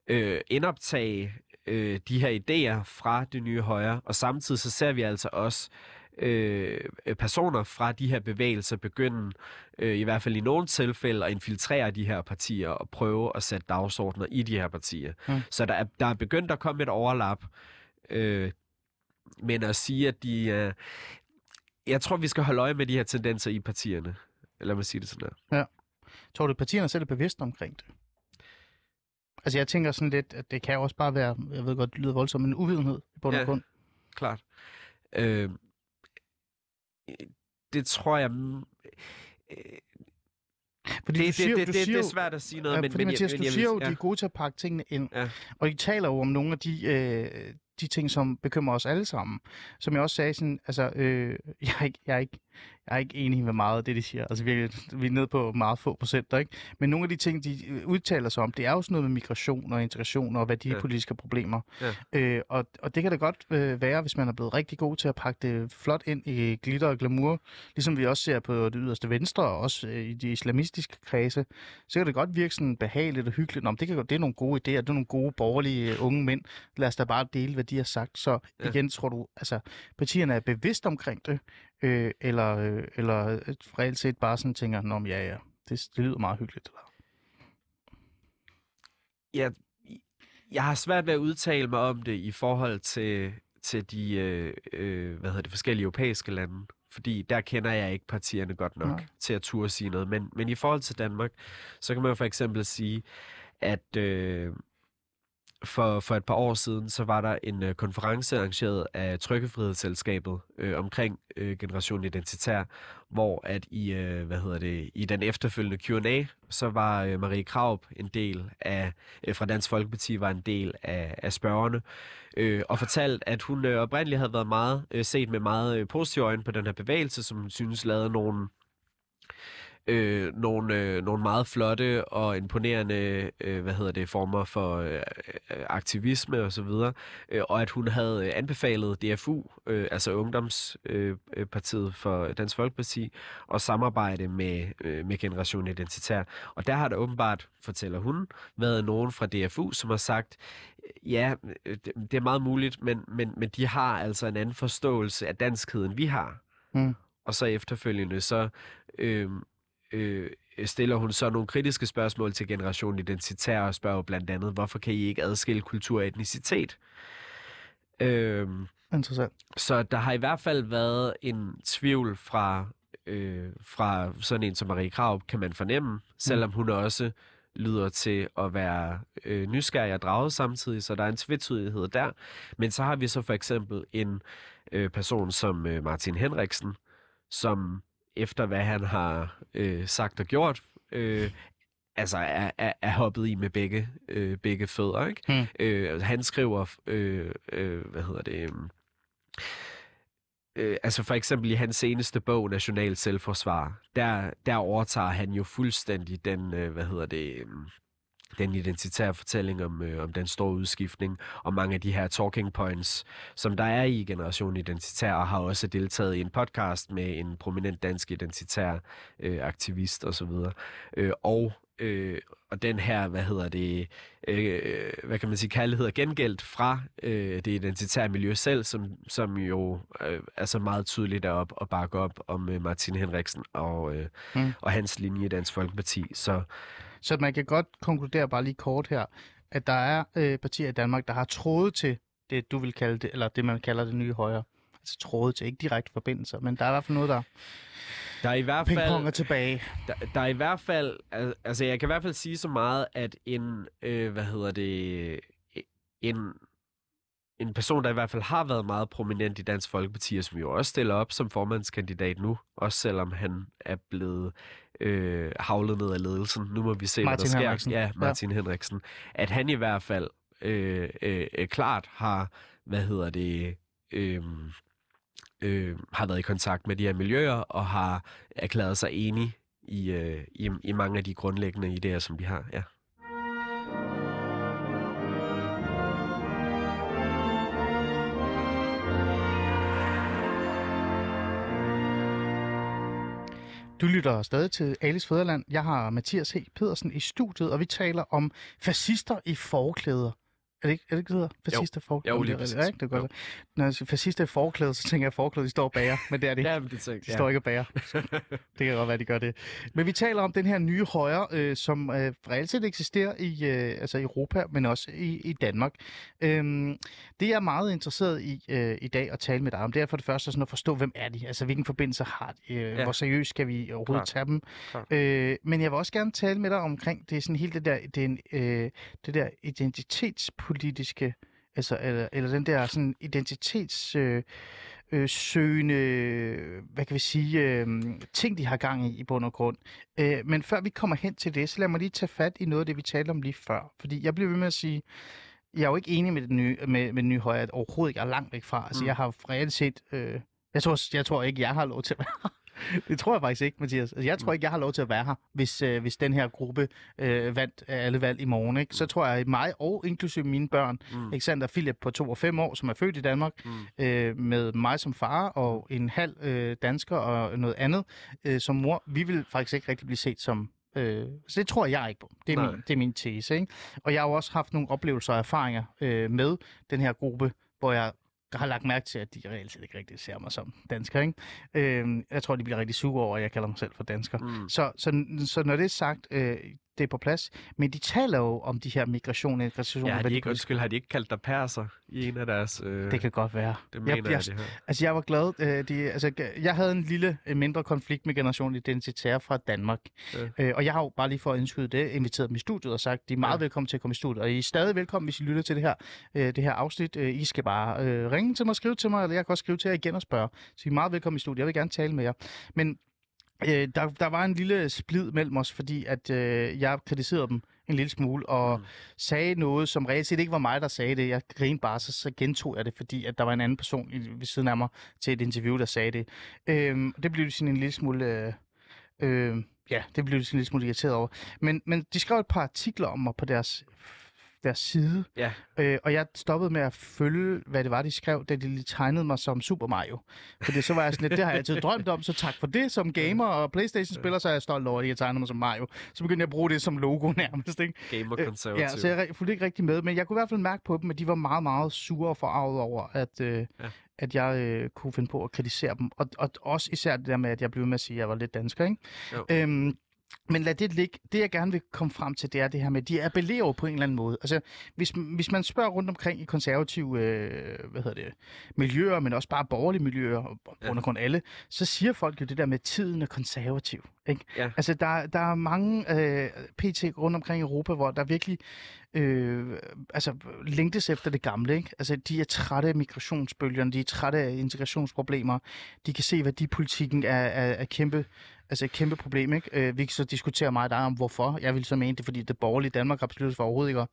øh, indoptage øh, de her idéer fra det nye højre, og samtidig så ser vi altså også øh, personer fra de her bevægelser begynde, øh, i hvert fald i nogle tilfælde, at infiltrere de her partier og prøve at sætte dagsordner i de her partier. Mm. Så der er, der er begyndt at komme et overlap, øh, men at sige, at de... Øh, jeg tror, vi skal holde øje med de her tendenser i partierne. Lad mig sige det sådan her. Tror du, at partierne selv er bevidste omkring det? Altså jeg tænker sådan lidt, at det kan også bare være, jeg ved godt, det lyder voldsomt, men en uvidenhed i bund og Ja. grund. klart. Øh, det tror jeg... Øh, Fordi det, siger, det, det, du det, siger det er svært at sige noget, Ja, men, fordi men, Mathias, jeg, du siger jo, at de er gode til at pakke tingene ind. Ja. Og de taler jo om nogle af de, øh, de ting, som bekymrer os alle sammen. Som jeg også sagde, sådan, altså, øh, [LAUGHS] jeg, er ikke, jeg, er ikke, jeg er ikke enig med meget af det, de siger. Altså virkelig, vi er nede på meget få procenter, ikke? Men nogle af de ting, de øh, udtaler sig om, det er jo sådan noget med migration og integration og værdipolitiske problemer. Ja. Øh, og, og det kan da godt øh, være, hvis man er blevet rigtig god til at pakke det flot ind i glitter og glamour, ligesom vi også ser på det yderste venstre, og også øh, i de islamistiske kredse, så kan det godt virke sådan behageligt og hyggeligt. Nå, det, kan, det er nogle gode idéer, det er nogle gode borgerlige øh, unge mænd. Lad os da bare dele, hvad de har sagt. Så Ja. igen, tror du, altså, partierne er bevidst omkring det, øh, eller, øh, eller øh, reelt set bare sådan tænker, Nå, ja, ja, det, det lyder meget hyggeligt. Eller? jeg, jeg har svært ved at udtale mig om det i forhold til, til de øh, øh, hvad hedder det, forskellige europæiske lande. Fordi der kender jeg ikke partierne godt nok. Nej. til at turde sige noget. Men, men i forhold til Danmark, så kan man jo for eksempel sige, at, øh, for, for et par år siden, så var der en øh, konference arrangeret af Trykkefrihedsselskabet øh, omkring øh, Generation Identitær, hvor at i, øh, hvad hedder det, i den efterfølgende Q&A, så var øh, Marie Kraup en del af, øh, fra Dansk Folkeparti var en del af, af spørgerne, øh, og fortalt, at hun øh, oprindeligt havde været meget øh, set med meget øh, positive øjne på den her bevægelse, som hun synes lavede nogle øh, nogle, øh, nogle meget flotte og imponerende øh, hvad hedder det, former for øh, aktivisme og så videre, øh, og at hun havde anbefalet DFU, øh, altså Ungdomspartiet øh, for Dansk Folkeparti, at samarbejde med, øh, med Generation Identitær. Og der har der åbenbart, fortæller hun, været nogen fra DFU, som har sagt, ja, det er meget muligt, men, men, men de har altså en anden forståelse af danskheden, vi har. Mm. Og så efterfølgende, så øh, øh, stiller hun så nogle kritiske spørgsmål til Generation Identitær og spørger blandt andet, hvorfor kan I ikke adskille kultur og etnicitet? Øh, Interessant. Så der har i hvert fald været en tvivl fra, øh, fra sådan en som Marie Krav, kan man fornemme, selvom hun også lyder til at være øh, nysgerrig og draget samtidig, så der er en tvetydighed der. Men så har vi så for eksempel en øh, person som øh, Martin Henriksen, som efter hvad han har øh, sagt og gjort, øh, altså er, er, er hoppet i med begge, øh, begge fødder. Ikke? Hmm. Øh, han skriver, øh, øh, hvad hedder det... Øh, altså for eksempel i hans seneste bog, National Selvforsvar, der, der overtager han jo fuldstændig den, øh, hvad hedder det, øh, den identitære fortælling om, øh, om den store udskiftning, og mange af de her talking points, som der er i Generation Identitær, og har også deltaget i en podcast med en prominent dansk identitær øh, aktivist osv. Øh, og øh, og den her, hvad hedder det, øh, hvad kan man sige, kærlighed og gengældt fra øh, det identitære miljø selv, som, som jo øh, er så meget tydeligt derop og bakke op om øh, Martin Henriksen og, øh, mm. og hans linje i Dansk Folkeparti. Så så man kan godt konkludere bare lige kort her, at der er øh, partier i Danmark, der har troet til det, du vil kalde det, eller det, man kalder det nye højre. Altså troet til, ikke direkte forbindelser, men der er i hvert fald noget, der der er i hvert fald tilbage. Der, der er i hvert fald altså jeg kan i hvert fald sige så meget at en øh, hvad hedder det en en person, der i hvert fald har været meget prominent i Dansk Folkeparti, og som jo også stiller op som formandskandidat nu, også selvom han er blevet øh, havlet ned af ledelsen. Nu må vi se, Martin hvad der sker. Henriksen. Ja, Martin ja. Henriksen. At han i hvert fald øh, øh, øh, klart har, hvad hedder det, øh, øh, har været i kontakt med de her miljøer, og har erklæret sig enig i, øh, i, i mange af de grundlæggende idéer, som de har. Ja. Du lytter stadig til Alice Fæderland. Jeg har Mathias H. Pedersen i studiet, og vi taler om fascister i forklæder. Er det ikke, er det ikke det hedder? Fascister forklæder? Jo, lige præcis. Ja, det er godt. Når jeg siger fascister i forklæder, så tænker jeg, at forklæder, de står og bager, men det er det ikke. ja, det tænker, de står ikke og bager. det kan godt være, de gør det. Men vi taler om den her nye højre, øh, som øh, reelt set eksisterer i øh, altså Europa, men også i, i Danmark. Øhm, det jeg er meget interesseret i øh, i dag at tale med dig om, det er for det første sådan at forstå, hvem er de? Altså, hvilken forbindelse har de? Øh, ja. Hvor seriøst skal vi overhovedet Klar. tage dem? Øh, men jeg vil også gerne tale med dig omkring det er sådan hele det der, det, øh, det der identitetspolitiske Altså, eller, eller den der sådan identitets... Øh, øh, søgende, hvad kan vi sige, øh, ting, de har gang i i bund og grund. Øh, men før vi kommer hen til det, så lad mig lige tage fat i noget af det, vi talte om lige før. Fordi jeg bliver ved med at sige, jeg er jo ikke enig med den nye, med, med den nye højre, overhovedet ikke er langt væk fra. Altså, mm. jeg har reelt set, øh, jeg, tror, jeg tror ikke, jeg har lov til at være [LAUGHS] det tror jeg faktisk ikke, Mathias. Altså, jeg tror mm. ikke, jeg har lov til at være her, hvis, øh, hvis den her gruppe øh, vandt alle valg i morgen. Ikke? Så mm. tror jeg, at mig og inklusive mine børn, mm. Alexander Philip på 2 og 5 år, som er født i Danmark, mm. øh, med mig som far og en halv øh, dansker og noget andet øh, som mor, vi vil faktisk ikke rigtig blive set som Øh, så det tror jeg ikke på. Det er, min, det er min tese. Ikke? Og jeg har jo også haft nogle oplevelser og erfaringer øh, med den her gruppe, hvor jeg har lagt mærke til, at de reelt set ikke rigtig ser mig som dansker. Ikke? Øh, jeg tror, de bliver rigtig sure over, at jeg kalder mig selv for dansker. Mm. Så, så, så når det er sagt, øh, det er på plads. Men de taler jo om de her migration og integration. Ja, har de ikke, undskyld, har de ikke kaldt dig perser i en af deres... Øh, Det kan godt være. det mener jeg, jeg, det her. Altså, jeg var glad. Øh, de, altså, jeg havde en lille, en mindre konflikt med Generation Identitær fra Danmark. Ja. Øh, og jeg har jo bare lige for at indskyde det, inviteret dem i studiet og sagt, de er meget Ja. velkommen til at komme i studiet. Og I er stadig velkommen, hvis I lytter til det her, øh, det her afsnit. Øh, I skal bare øh, ringe til mig, skrive til mig, eller jeg kan også skrive til jer igen og spørge. Så I er meget velkommen i studiet. Jeg vil gerne tale med jer. Men øh, der, der var en lille splid mellem os, fordi at øh, jeg kritiserede dem en lille smule, og mm. sagde noget, som reelt set ikke var mig, der sagde det. Jeg grinede bare, så, så gentog jeg det, fordi at der var en anden person i, ved siden af mig til et interview, der sagde det. Øhm, det blev sådan en lille smule... Øh, øh, ja, det blev de sådan en lille smule irriteret over. Men, men de skrev et par artikler om mig på deres, deres side, Ja, Øh, og jeg stoppede med at følge, hvad det var, de skrev, da de lige tegnede mig som Super Mario. Fordi så var jeg sådan lidt, det har jeg altid drømt om, så tak for det. Som gamer og Playstation-spiller, så er jeg stolt over, at de har tegnet mig som Mario. Så begyndte jeg at bruge det som logo [LAUGHS] nærmest, ikke? gamer Øh, konservativ. Ja, så jeg fulgte ikke rigtig med, men jeg kunne i hvert fald mærke på dem, at de var meget, meget sure og forarvet over, at, øh, Ja. at jeg øh, kunne finde på at kritisere dem. Og, og også især det der med, at jeg blev med at sige, at jeg var lidt dansker, ikke? Jo. Øhm, men lad det ligge. Det, jeg gerne vil komme frem til, det er det her med, de appellerer på en eller anden måde. Altså, hvis, hvis man spørger rundt omkring i konservative øh, hvad hedder det, miljøer, men også bare borgerlige miljøer, og Ja. ja. grund alle, så siger folk jo det der med, at tiden er konservativ. Ikke? Ja. Altså, der, der er mange øh, PT rundt omkring i Europa, hvor der virkelig øh, altså, længtes efter det gamle. Ikke? Altså, de er trætte af migrationsbølgerne, de er trætte af integrationsproblemer. De kan se, hvad de politikken er, er, er kæmpe, altså et kæmpe problem. Ikke? Øh, vi kan så diskutere meget dig om, hvorfor. Jeg vil så mene det, fordi det borgerlige Danmark har besluttet for overhovedet ikke at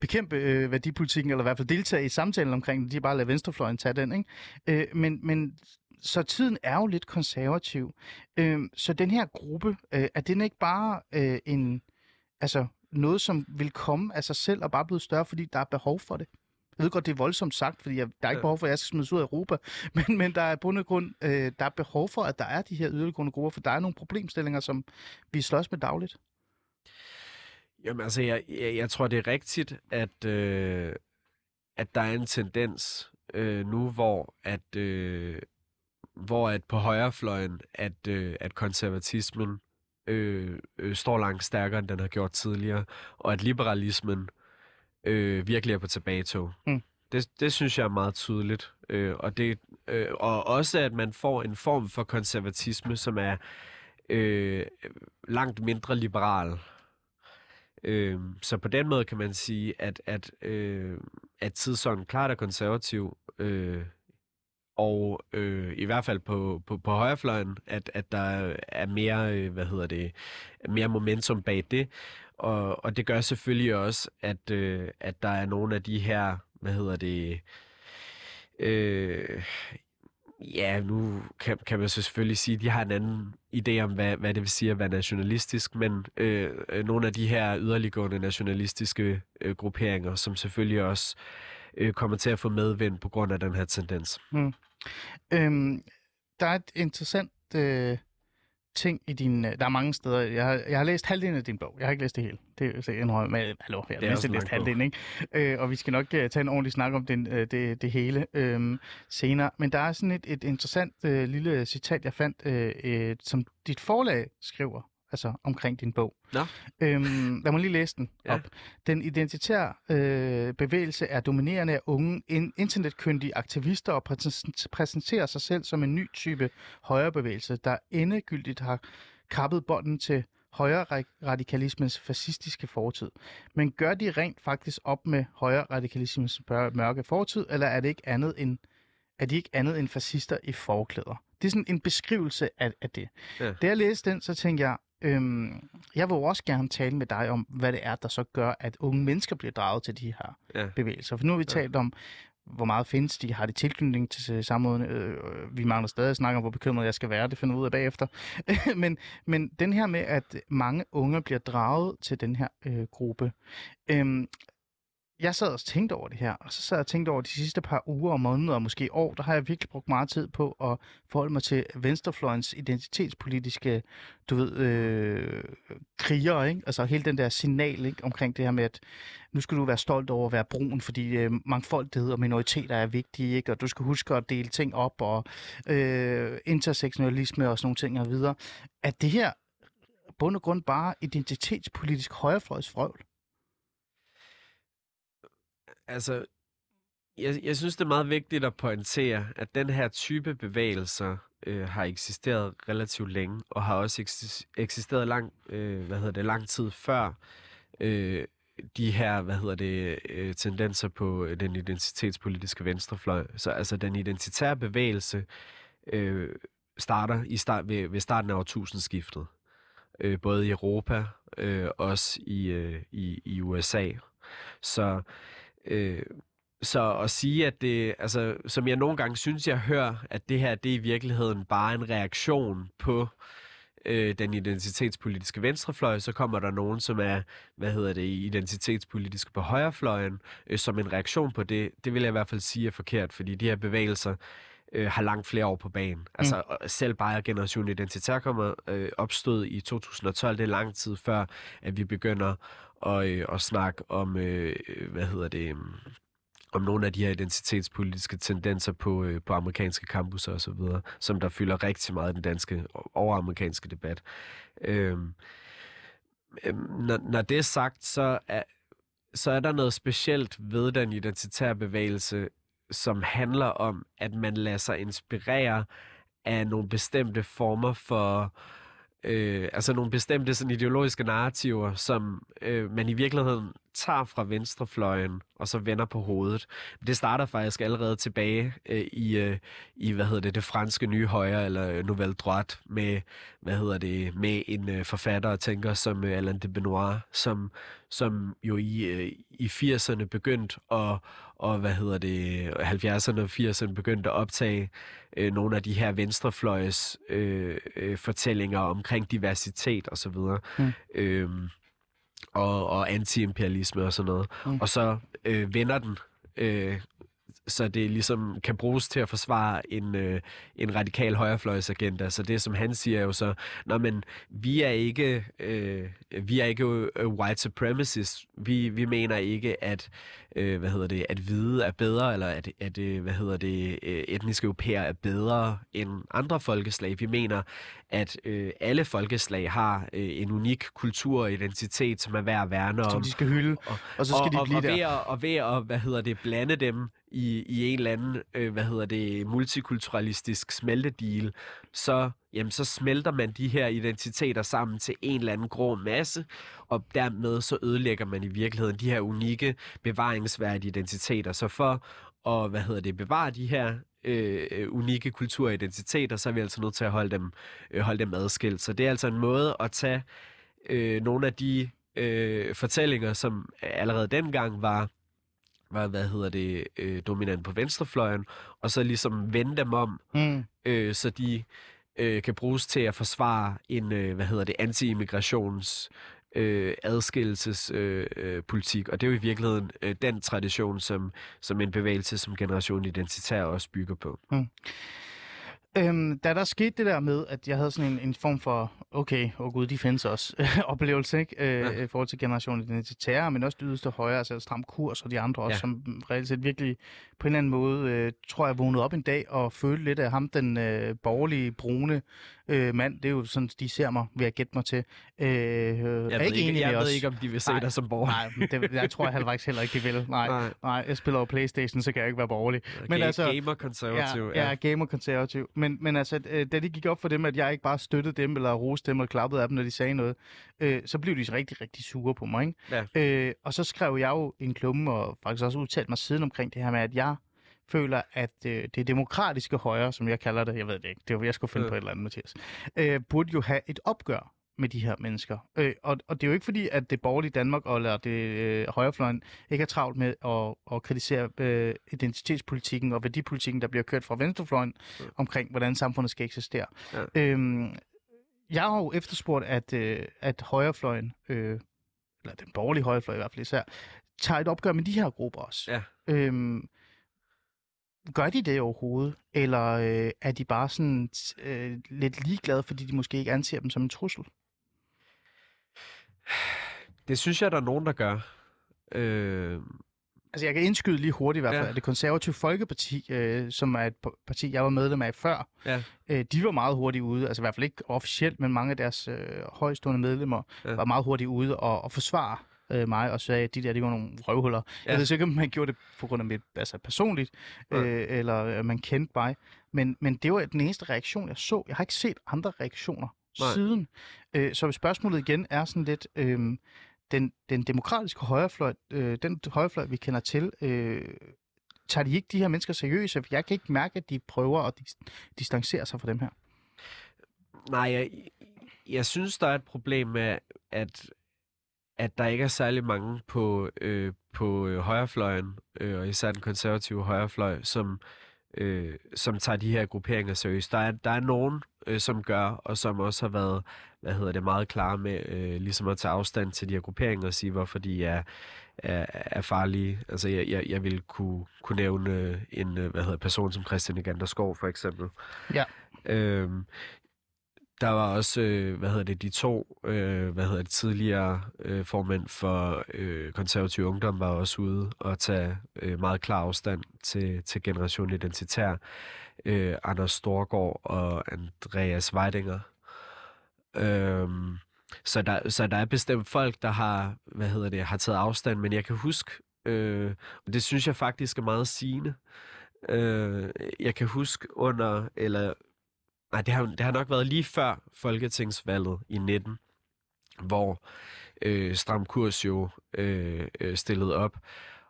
bekæmpe øh, værdipolitikken, eller i hvert fald deltage i samtalen omkring det. De har bare ladet venstrefløjen tage den. Ikke? Øh, men, men så tiden er jo lidt konservativ. Øh, så den her gruppe, øh, er den ikke bare øh, en, altså noget, som vil komme af sig selv og bare blive større, fordi der er behov for det? Jeg ved godt, det er voldsomt sagt, fordi jeg, der er ikke behov for, at jeg skal smides ud af Europa, [LAUGHS] men, men der er grund, øh, der er behov for, at der er de her yderliggående grupper, for der er nogle problemstillinger, som vi slås med dagligt. Jamen altså, jeg, jeg, jeg tror, det er rigtigt, at, øh, at der er en tendens øh, nu, hvor at, øh, hvor at på højrefløjen, at, øh, at konservatismen øh, øh, står langt stærkere, end den har gjort tidligere, og at liberalismen øh, virkelig er på tilbagetog. Mm. Det, det synes jeg er meget tydeligt. Øh, og, det, øh, og også, at man får en form for konservatisme, som er øh, langt mindre liberal. Øh, så på den måde kan man sige, at, at, øh, at tidsånden klart er konservativ, øh, og øh, i hvert fald på, på, på højrefløjen, at, at der er mere, øh, hvad hedder det, mere momentum bag det. Og, og det gør selvfølgelig også, at, øh, at der er nogle af de her, hvad hedder det, øh, ja, nu kan, kan man så selvfølgelig sige, at de har en anden idé om, hvad, hvad det vil sige at være nationalistisk, men øh, øh nogle af de her yderliggående nationalistiske øh, grupperinger, som selvfølgelig også øh, kommer til at få medvind på grund af den her tendens. Øhm, der er et interessant øh, ting i din... øh, Der er mange steder. Jeg har, jeg har læst halvdelen af din bog. Jeg har ikke læst det hele. Det er indrømme. Men, hallo, jeg har næsten en læst halvdelen, ikke? Øh, og vi skal nok øh, tage en ordentlig snak om den, øh, det, det hele øh, senere. Men der er sådan et, et interessant øh, lille citat, jeg fandt, øh, øh, som dit forlag skriver, altså omkring din bog. Nå. Øhm, lad mig lige læse den Ja. op. Den identitære øh, bevægelse er dominerende af unge in- internetkyndige aktivister og præsen- præsenterer sig selv som en ny type højrebevægelse, der endegyldigt har kappet bånden til højre radikalismens fascistiske fortid. Men gør de rent faktisk op med højre radikalismens mørke fortid, eller er det ikke andet end er de ikke andet end fascister i forklæder? Det er sådan en beskrivelse af, af det. Ja. Da jeg læste den, så tænkte jeg, øhm, jeg vil jo også gerne tale med dig om, hvad det er, der så gør, at unge mennesker bliver draget til de her Ja. bevægelser. For nu har vi Ja. talt om, hvor meget findes de, har de tilknytning til samrådene. Øh, vi mangler stadig at snakke om, hvor bekymret jeg skal være. Det finder vi ud af bagefter. [LAUGHS] men, men den her med, at mange unge bliver draget til den her øh, gruppe. Øhm, jeg sad og tænkte over det her, og så sad jeg og tænkte over de sidste par uger og måneder, og måske år, der har jeg virkelig brugt meget tid på at forholde mig til venstrefløjens identitetspolitiske, du ved, øh, kriger, ikke? Altså hele den der signal, ikke? Omkring det her med, at nu skal du være stolt over at være brun, fordi øh, mangfoldighed og minoriteter er vigtige, ikke? Og du skal huske at dele ting op, og øh, intersektionalisme og sådan nogle ting og videre. At det her bund og grund bare identitetspolitisk højrefløjsfrøvl? Altså, jeg, jeg synes, det er meget vigtigt at pointere, at den her type bevægelser øh, har eksisteret relativt længe, og har også eksisteret lang, øh, hvad hedder det, lang tid før øh, de her, hvad hedder det, øh, tendenser på øh, den identitetspolitiske venstrefløj. Så altså den identitære bevægelse øh, starter i start, ved, ved starten af årtusindskiftet. Øh, både i Europa, øh, også i, øh, i, i USA. Så øh, så at sige, at det, altså, som jeg nogle gange synes, jeg hører, at det her, det er i virkeligheden bare en reaktion på øh, den identitetspolitiske venstrefløj, så kommer der nogen, som er, hvad hedder det, identitetspolitiske på højrefløjen, øh, som en reaktion på det. Det vil jeg i hvert fald sige er forkert, fordi de her bevægelser øh, har langt flere år på banen. Altså mm. selv bare Generation Identitær kommer øh, opstod i 2012, det er lang tid før, at vi begynder og, øh, og snakke om, øh, hvad hedder det, øh, om nogle af de her identitetspolitiske tendenser på, øh, på amerikanske campuser og så videre, som der fylder rigtig meget i den danske og amerikanske debat. Øh, når, når det er sagt, så er, så er der noget specielt ved den identitære bevægelse, som handler om, at man lader sig inspirere af nogle bestemte former for øh, øh, altså nogle bestemte sådan ideologiske narrativer, som øh, man i virkeligheden tager fra venstrefløjen og så vender på hovedet. Det starter faktisk allerede tilbage øh, i, øh, i, hvad hedder det, det franske nye højre, eller Nouvelle Droite, med, hvad hedder det, med en øh, forfatter og tænker som øh, Alain de Benoit, som, som jo i, øh, i 80'erne begyndte at, og hvad hedder det, 70'erne og 80'erne begyndte at optage øh, nogle af de her venstrefløjes øh, øh, fortællinger omkring diversitet og så videre. Mm. Øhm, og, og anti-imperialisme og sådan noget. Mm. Og så øh, vender den, øh, så det ligesom kan bruges til at forsvare en, øh, en radikal højrefløjsagenda. Så det, som han siger, er jo så, Nå, men vi er ikke, øh, vi er ikke øh, white supremacists. Vi, vi mener ikke, at øh, hvad hedder det, at hvide er bedre, eller at, at øh, hvad hedder det, øh, etniske europæer er bedre end andre folkeslag. Vi mener, at øh, alle folkeslag har øh, en unik kultur og identitet, som er værd at værne om. Som de skal hylde, og, og så skal og, de blive og, der. Ved at, og ved at, hvad hedder det, blande dem i, i en eller anden, øh, hvad hedder det, multikulturalistisk smeltedeal, så, jamen, så smelter man de her identiteter sammen til en eller anden grå masse, og dermed så ødelægger man i virkeligheden de her unikke, bevaringsværdige identiteter. Så for at, hvad hedder det, bevare de her øh, unikke kulturidentiteter, så er vi altså nødt til at holde dem, øh, holde dem adskilt. Så det er altså en måde at tage øh, nogle af de øh, fortællinger, som allerede dengang var var, hvad hedder det, øh, dominant på venstrefløjen, og så ligesom vende dem om, mm. øh, så de øh, kan bruges til at forsvare en, øh, hvad hedder det, anti-immigrations øh, adskillelsespolitik, øh, politik. og det er jo i virkeligheden øh, den tradition, som, som en bevægelse som Generation Identitær også bygger på. Mm. Øhm, da der skete det der med, at jeg havde sådan en, en form for, okay, åh oh gud, de findes også, [LAUGHS] oplevelse, ikke? Øh, ja. I forhold til generation identitære, men også det yderste højre, altså stram kurs og de andre også, ja. som reelt set virkelig på en eller anden måde, øh, tror jeg, vågnede op en dag og følte lidt af ham, den øh, borgerlige, brune øh, mand. Det er jo sådan, de ser mig, vil jeg gætte mig til. Øh, jeg er ved, ikke, jeg ved ikke, om de vil se nej, dig som borgerlig. Nej, det, jeg tror jeg faktisk heller ikke, de vil. Nej, nej. nej jeg spiller over Playstation, så kan jeg ikke være borgerlig. Men altså, gamer-konservativ. Ja, ja. ja gamer-konservativ. Men, men altså, øh, da de gik op for dem, at jeg ikke bare støttede dem, eller roste dem, og klappede af dem, når de sagde noget, øh, så blev de rigtig, rigtig sure på mig. Ikke? Ja. Øh, og så skrev jeg jo en klumme, og faktisk også udtalt mig siden omkring det her med, at jeg føler, at øh, det demokratiske højre, som jeg kalder det, jeg ved det ikke, det var, jeg skulle finde ja. på et eller andet, Mathias, øh, burde jo have et opgør med de her mennesker. Øh, og, og det er jo ikke fordi, at det borgerlige Danmark eller det øh, højrefløjen ikke er travlt med at, at kritisere øh, identitetspolitikken og værdipolitikken, der bliver kørt fra venstrefløjen ja. omkring, hvordan samfundet skal eksistere. Ja. Øh, jeg har jo efterspurgt, at, øh, at højrefløjen, øh, eller den borgerlige højrefløj i hvert fald især, tager et opgør med de her grupper også. Ja. Øh, Gør de det overhovedet? Eller øh, er de bare sådan øh, lidt ligeglade, fordi de måske ikke anser dem som en trussel? Det synes jeg, der er nogen, der gør. Øh... Altså, jeg kan indskyde lige hurtigt i hvert fald, Ja. at det konservative Folkeparti, øh, som er et parti, jeg var medlem af før, Ja. øh, de var meget hurtigt ude, altså i hvert fald ikke officielt, men mange af deres øh, højstående medlemmer ja. var meget hurtigt ude og, og forsvare øh, mig og sagde, at de der, de var nogle røvhuller. Ja. Ja. Jeg ved ikke, om man gjorde det på grund af mit altså personligt, Nej. øh, eller øh, man kendte mig, men, men det var den eneste reaktion, jeg så. Jeg har ikke set andre reaktioner Nej. siden. Øh, så spørgsmålet igen er sådan lidt, øh, den, den demokratiske højrefløj, øh, den højrefløj, vi kender til, øh, tager de ikke de her mennesker seriøse? For jeg kan ikke mærke, at de prøver at dis- distancere sig fra dem her. Nej, jeg, jeg synes, der er et problem med, at, at der ikke er særlig mange på, øh, på øh, højrefløjen, øh, og især den konservative højrefløj, som, øh, som tager de her grupperinger seriøst. Der er, der er nogen, øh, som gør, og som også har været hvad hedder det, meget klare med øh, ligesom at tage afstand til de her grupperinger og sige, hvorfor de er, er, er farlige. Altså, jeg, jeg, jeg vil kunne, kunne nævne en øh, hvad hedder, person som Christian Egander Skov, for eksempel. Ja. Øhm, der var også, øh, hvad hedder det, de to, øh, hvad hedder det, tidligere øh, formænd for øh, konservativ ungdom var også ude og tage øh, meget klar afstand til, til Generation Identitær. Øh, Anders Storgård og Andreas Weidinger. Øh, så, der, så der er bestemt folk, der har, hvad hedder det, har taget afstand, men jeg kan huske, øh, og det synes jeg faktisk er meget sigende. Øh, jeg kan huske under, eller Nej, det har, det har nok været lige før Folketingsvalget i 19, hvor øh, Stram Kurs jo øh, øh, stillede op,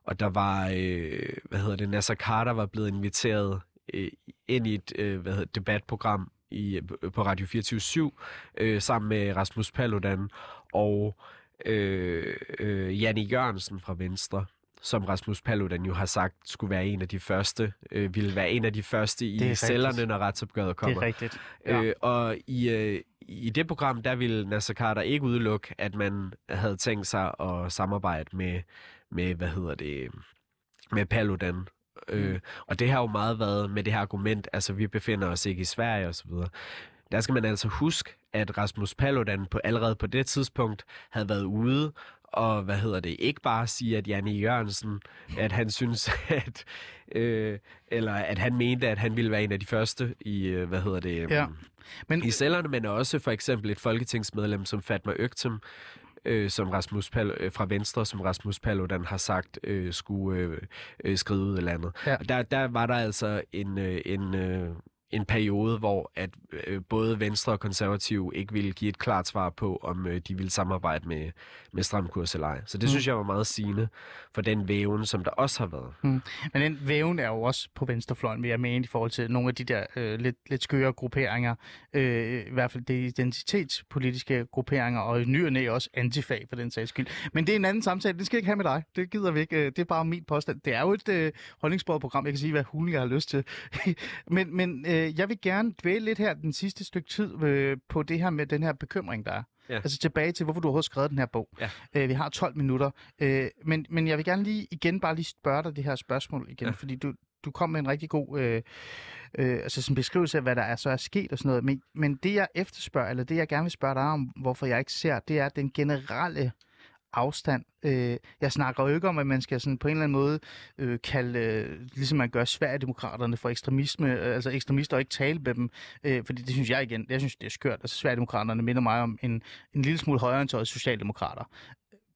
og der var, øh, hvad hedder det, Nasser Carter var blevet inviteret øh, ind i et øh, hvad hedder, debatprogram i, øh, på Radio 24 øh, sammen med Rasmus Paludan og øh, øh, Janne Jørgensen fra Venstre som Rasmus Paludan jo har sagt skulle være en af de første, øh, ville være en af de første Det i rigtigt. cellerne, når retsopgøret Det kommer. er rigtigt. Ja. Øh, og i, øh, i det program, der ville Nasser Carter ikke udelukke, at man havde tænkt sig at samarbejde med, med hvad hedder det, med Paludan. Øh, og det har jo meget været med det her argument, altså vi befinder os ikke i Sverige osv. Der skal man altså huske, at Rasmus Paludan på, allerede på det tidspunkt havde været ude og hvad hedder det, ikke bare sige, at Janne Jørgensen, at han synes, [LAUGHS] at, øh, eller at han mente, at han ville være en af de første i, øh, hvad hedder det, Ja. Men, i cellerne, men også for eksempel et folketingsmedlem som Fatma Øgtem, øh, som Rasmus Pal, øh, fra Venstre, som Rasmus Paludan har sagt, øh, skulle øh, øh, skrive ud af landet. Ja. Og Der, der var der altså en, øh, en, øh, en periode, hvor at øh, både Venstre og Konservativ ikke ville give et klart svar på, om øh, de ville samarbejde med, med Stram Kurs eller ej. Så det Mm. synes jeg var meget sigende for den væven, som der også har været. Men den væven er jo også på venstrefløjen, vil jeg mene, i forhold til nogle af de der øh, lidt, lidt skøre grupperinger. Øh, I hvert fald det identitetspolitiske grupperinger, og i ny og næ også antifag for den sags skyld. Men det er en anden samtale, det skal jeg ikke have med dig. Det gider vi ikke. Øh, Det er bare min påstand. Det er jo et øh, holdningsbordet program. Jeg kan sige, hvad hulen jeg har lyst til. [LAUGHS] men men øh, jeg vil gerne dvæle lidt her den sidste stykke tid øh, på det her med den her bekymring, der er. Ja. Altså tilbage til, hvorfor du overhovedet skrevet den her bog. Ja. Øh, vi har 12 minutter. Øh, men, men jeg vil gerne lige igen bare lige spørge dig det her spørgsmål igen. Ja. fordi du, du kom med en rigtig god øh, øh, altså sådan beskrivelse af, hvad der er, så er sket og sådan noget. Men, men det jeg efterspørger, eller det jeg gerne vil spørge dig om, hvorfor jeg ikke ser, det er den generelle afstand. Øh, jeg snakker jo ikke om, at man skal sådan på en eller anden måde øh, kalde, øh, ligesom man gør Sverigedemokraterne for ekstremisme, øh, altså ekstremister og ikke tale med dem, øh, fordi det synes jeg igen, jeg synes det er skørt. Altså Sverigedemokraterne minder mig om en, en lille smule højreorienterede socialdemokrater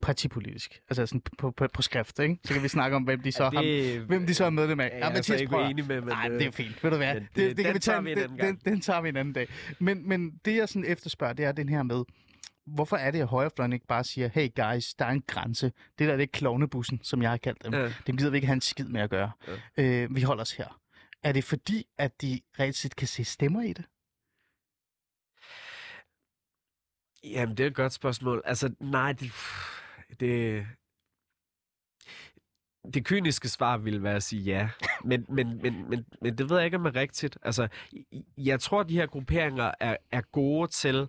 partipolitisk, altså sådan på, på, på skrift, ikke? Så kan vi snakke om, hvem de så, har, hvem de så er medlem af. er jeg altså ikke uenig med, men, Nej, øh, det er fint. Ved du hvad? Det, det- det, det kan vi tage tager vi en den, den, den tager vi en anden dag. Men, men det, jeg sådan efterspørger, det er den her med, hvorfor er det, at højrefløjen ikke bare siger, hey guys, der er en grænse. Det der, det er klovnebussen, som jeg har kaldt dem. Ja. Dem gider vi ikke have en skid med at gøre. Ja. Øh, vi holder os her. Er det fordi, at de reelt set kan se stemmer i det? Jamen, det er et godt spørgsmål. Altså, nej, det... Det, det kyniske svar ville være at sige ja. Men, men, men, men, men det ved jeg ikke, om er rigtigt. Altså, jeg tror, at de her grupperinger er, er gode til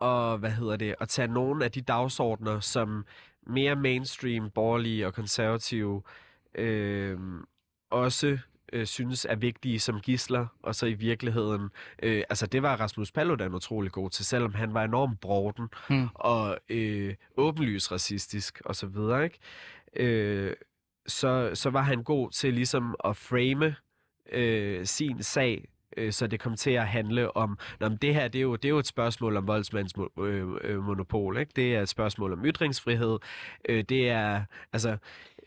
at, hvad hedder det, at tage nogle af de dagsordner, som mere mainstream, borgerlige og konservative øh, også øh, synes er vigtige som gisler, og så i virkeligheden, øh, altså det var Rasmus Paludan utrolig god til, selvom han var enormt bråden Hmm. og øh, åbenlys racistisk og så videre, ikke? Øh, så, så var han god til ligesom at frame øh, sin sag, øh, så det kom til at handle om, Nå, men det her det er, jo, det er jo et spørgsmål om voldsmands øh, øh, monopol, ikke? det er et spørgsmål om ytringsfrihed, øh, det er, altså,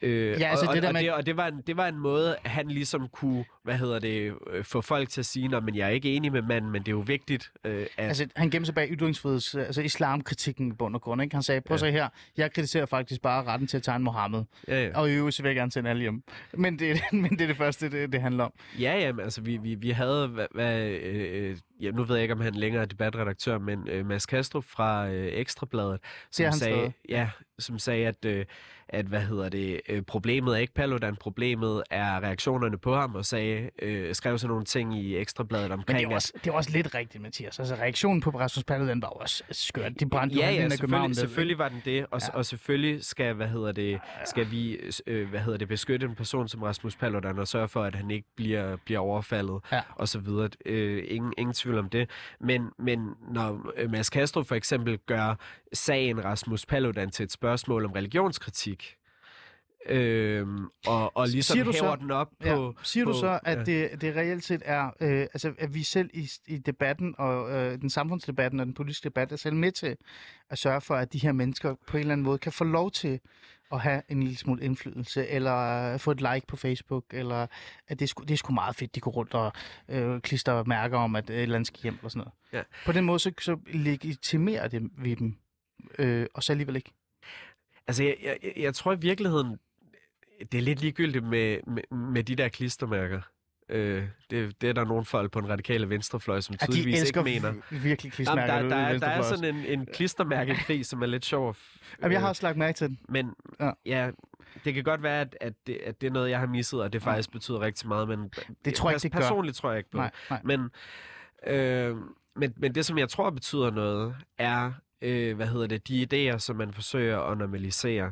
Øh, Ja, altså og, det der og, med- og, det, og det, var en, det var en måde, han ligesom kunne, hvad hedder det, øh, få folk til at sige, Nå, men jeg er ikke enig med manden, men det er jo vigtigt, øh, at... Altså, han gemte sig bag ytringsfriheds, altså islamkritikken i bund og grund. Ikke? Han sagde, prøv at se her, jeg kritiserer faktisk bare retten til at tegne Mohammed. ja, ja. Og i øvrigt så vil jeg gerne sende alle hjem. Men det, [LAUGHS] men det er det første, det, det handler om. Ja, ja, men altså vi, vi, vi havde, hvad, hvad, øh, ja, nu ved jeg ikke, om han længere er debatredaktør, men øh, Mads Kastrup fra øh, Ekstrabladet, som sagde, stadig. ja, som sagde, at, øh, at hvad hedder det, øh, problemet er ikke Paludan, problemet er reaktionerne på ham, og sagde, øh, skrev sådan nogle ting i Ekstrabladet Men omkring, det er, også, det er også lidt rigtigt, Mathias. Altså, reaktionen på Rasmus Paludan var jo også skørt. De brændte jo ja, halvdelen ja, selvfølgelig, ned, selvfølgelig var den det, og, Ja. ja. og selvfølgelig skal, hvad hedder det, skal vi, øh, hvad hedder det, beskytte en person som Rasmus Paludan og sørge for, at han ikke bliver, bliver overfaldet Ja. og så videre. Øh, ingen, ingen tvivl om det. Men, men når øh, Mads Castro for eksempel gør sagen Rasmus Paludan til et spørgsmål om religionskritik, øh, og, og ligesom Siger du hæver så- den op Ja. på... Siger på, du så, at ja. det, det reelt set er, øh, altså, at vi selv i, i debatten og øh, den samfundsdebatten og den politiske debat er selv med til at sørge for, at de her mennesker på en eller anden måde kan få lov til at have en lille smule indflydelse, eller øh, få et like på Facebook, eller at det er, sgu, det er sgu meget fedt, de går rundt og øh, klister mærker om, at et eller andet skal hjem og sådan noget. Ja. På den måde, så, så legitimerer det ved dem, øh, og så alligevel ikke. Altså, jeg, jeg- jeg tror i virkeligheden, det er lidt ligegyldigt med, med, med de der klistermærker. Øh, det, det er der nogle folk på den radikale venstrefløj, som tydeligvis ikke mener. virkelig Jamen, klistermærker. der, ude der, i er, der er sådan en, en klistermærkekrig, som er lidt sjov. at Jamen, jeg øh, har også lagt mærke til den. Men Ja. ja. det kan godt være, at, at, det, at det er noget, jeg har misset, og det Ja. faktisk betyder rigtig meget, men Det tror jeg ikke, det gør. personligt tror jeg ikke på Nej, nej. men, øh, men, men det, som jeg tror betyder noget, er, øh, hvad hedder det, de idéer, som man forsøger at normalisere.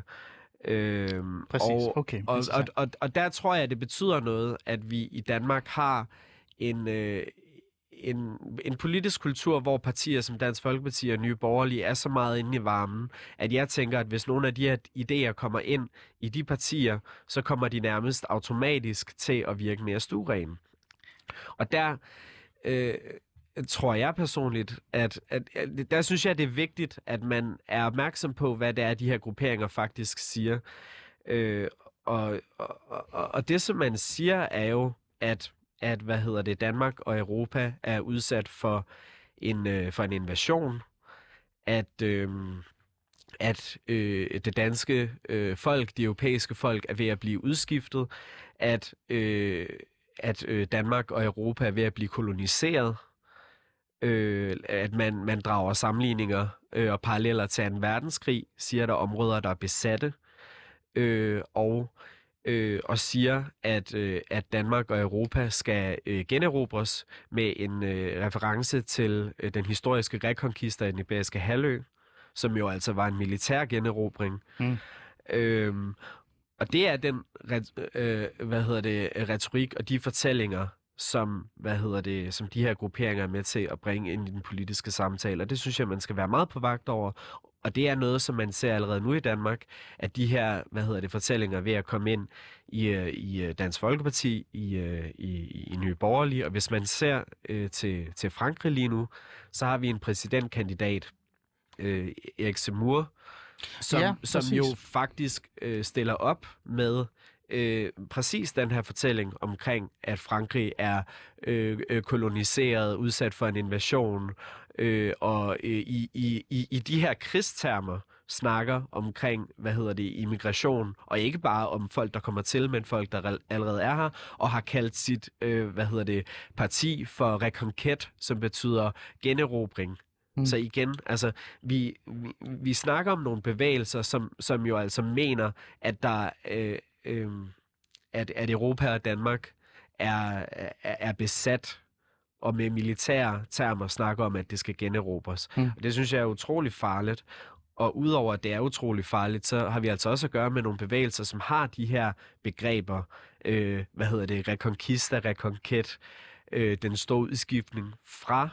Øh, Præcis. Og, okay. og, og, og, og der tror jeg, at det betyder noget, at vi i Danmark har en, øh, en, en politisk kultur, hvor partier som Dansk Folkeparti og Nye Borgerlige er så meget inde i varmen, at jeg tænker, at hvis nogle af de her idéer kommer ind i de partier, så kommer de nærmest automatisk til at virke mere stuerene. Og der øh, tror jeg personligt, at, at, at der synes jeg, det er vigtigt, at man er opmærksom på, hvad det er, de her grupperinger faktisk siger. Øh, og, og, og, og det, som man siger, er jo, at, at hvad hedder det, Danmark og Europa er udsat for en, øh, for en invasion, at, øh, at øh, det danske øh, folk, de europæiske folk, er ved at blive udskiftet, at, øh, at øh, Danmark og Europa er ved at blive koloniseret, øh, at man, man drager sammenligninger øh, og paralleller til en verdenskrig, siger der er områder, der er besatte, øh, og, øh, og siger, at, øh, at Danmark og Europa skal øh, generobres med en øh, reference til øh, den historiske rekonkist af den iberiske halvø, som jo altså var en militær generobring. Mm. Øhm, og det er den øh, hvad hedder det, retorik og de fortællinger, som, hvad hedder det, som de her grupperinger er med til at bringe ind i den politiske samtale. Og det synes jeg, man skal være meget på vagt over. Og det er noget, som man ser allerede nu i Danmark, at de her, hvad hedder det, fortællinger er ved at komme ind i, øh, i øh, Dansk Folkeparti, i, øh, i, i Nye Borgerlige. Og hvis man ser øh, til, til Frankrig lige nu, så har vi en præsidentkandidat, øh, Erik Zemmour, som, Ja, som jo faktisk øh, stiller op med øh, præcis den her fortælling omkring, at Frankrig er øh, øh, koloniseret, udsat for en invasion, øh, og øh, i, i, i, i de her krigstermer snakker omkring, hvad hedder det, immigration, og ikke bare om folk, der kommer til, men folk, der allerede er her, og har kaldt sit, øh, hvad hedder det, parti for Reconquête, som betyder generobring. Mm. Så igen, altså, vi, vi, vi snakker om nogle bevægelser, som, som jo altså mener, at der øh, øh, at, at Europa og Danmark er, er, er besat, og med militære termer snakker om, at det skal generobres. Mm. Og det synes jeg er utrolig farligt. Og udover at det er utrolig farligt, så har vi altså også at gøre med nogle bevægelser, som har de her begreber, øh, hvad hedder det, reconquista, reconquet, øh, den store udskiftning fra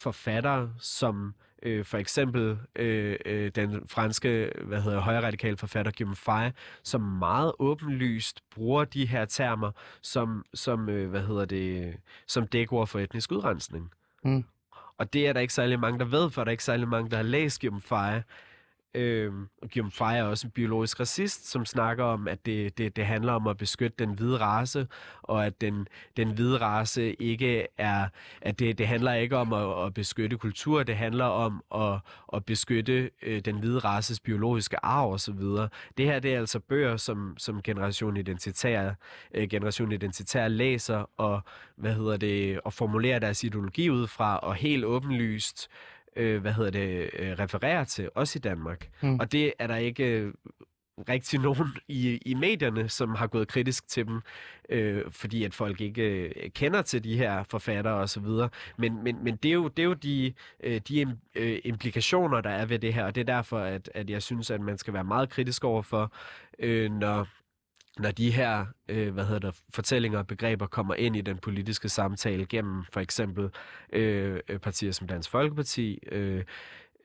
forfattere som Øh, for eksempel øh, øh, den franske hvad hedder, højre radikale forfatter Guillaume Fay, som meget åbenlyst bruger de her termer som, som øh, hvad hedder det, som dækord for etnisk udrensning. Mm. Og det er der ikke særlig mange, der ved, for der er ikke særlig mange, der har læst Guillaume Fay. Øhm, og Guillaume Fay er også en biologisk racist, som snakker om, at det, det, det handler om at beskytte den hvide race, og at den, den hvide race ikke er, at det, det handler ikke om at, at beskytte kultur, det handler om at, at beskytte øh, den hvide races biologiske arv osv. Det her det er altså bøger, som, som Generation Identitær, øh, Generation Identitær læser og, hvad hedder det, og formulerer deres ideologi ud fra, og helt åbenlyst øh, hvad hedder det, øh, refererer til, også i Danmark. Mm. Og det er der ikke øh, rigtig nogen i, i medierne, som har gået kritisk til dem, øh, fordi at folk ikke øh, kender til de her forfattere og så videre. Men, men, men det er jo, det er jo de, øh, de im- øh, implikationer, der er ved det her, og det er derfor, at, at jeg synes, at man skal være meget kritisk overfor, øh, når når de her øh, hvad hedder det, fortællinger og begreber kommer ind i den politiske samtale gennem for eksempel øh, øh, partier som Dansk Folkeparti, øh,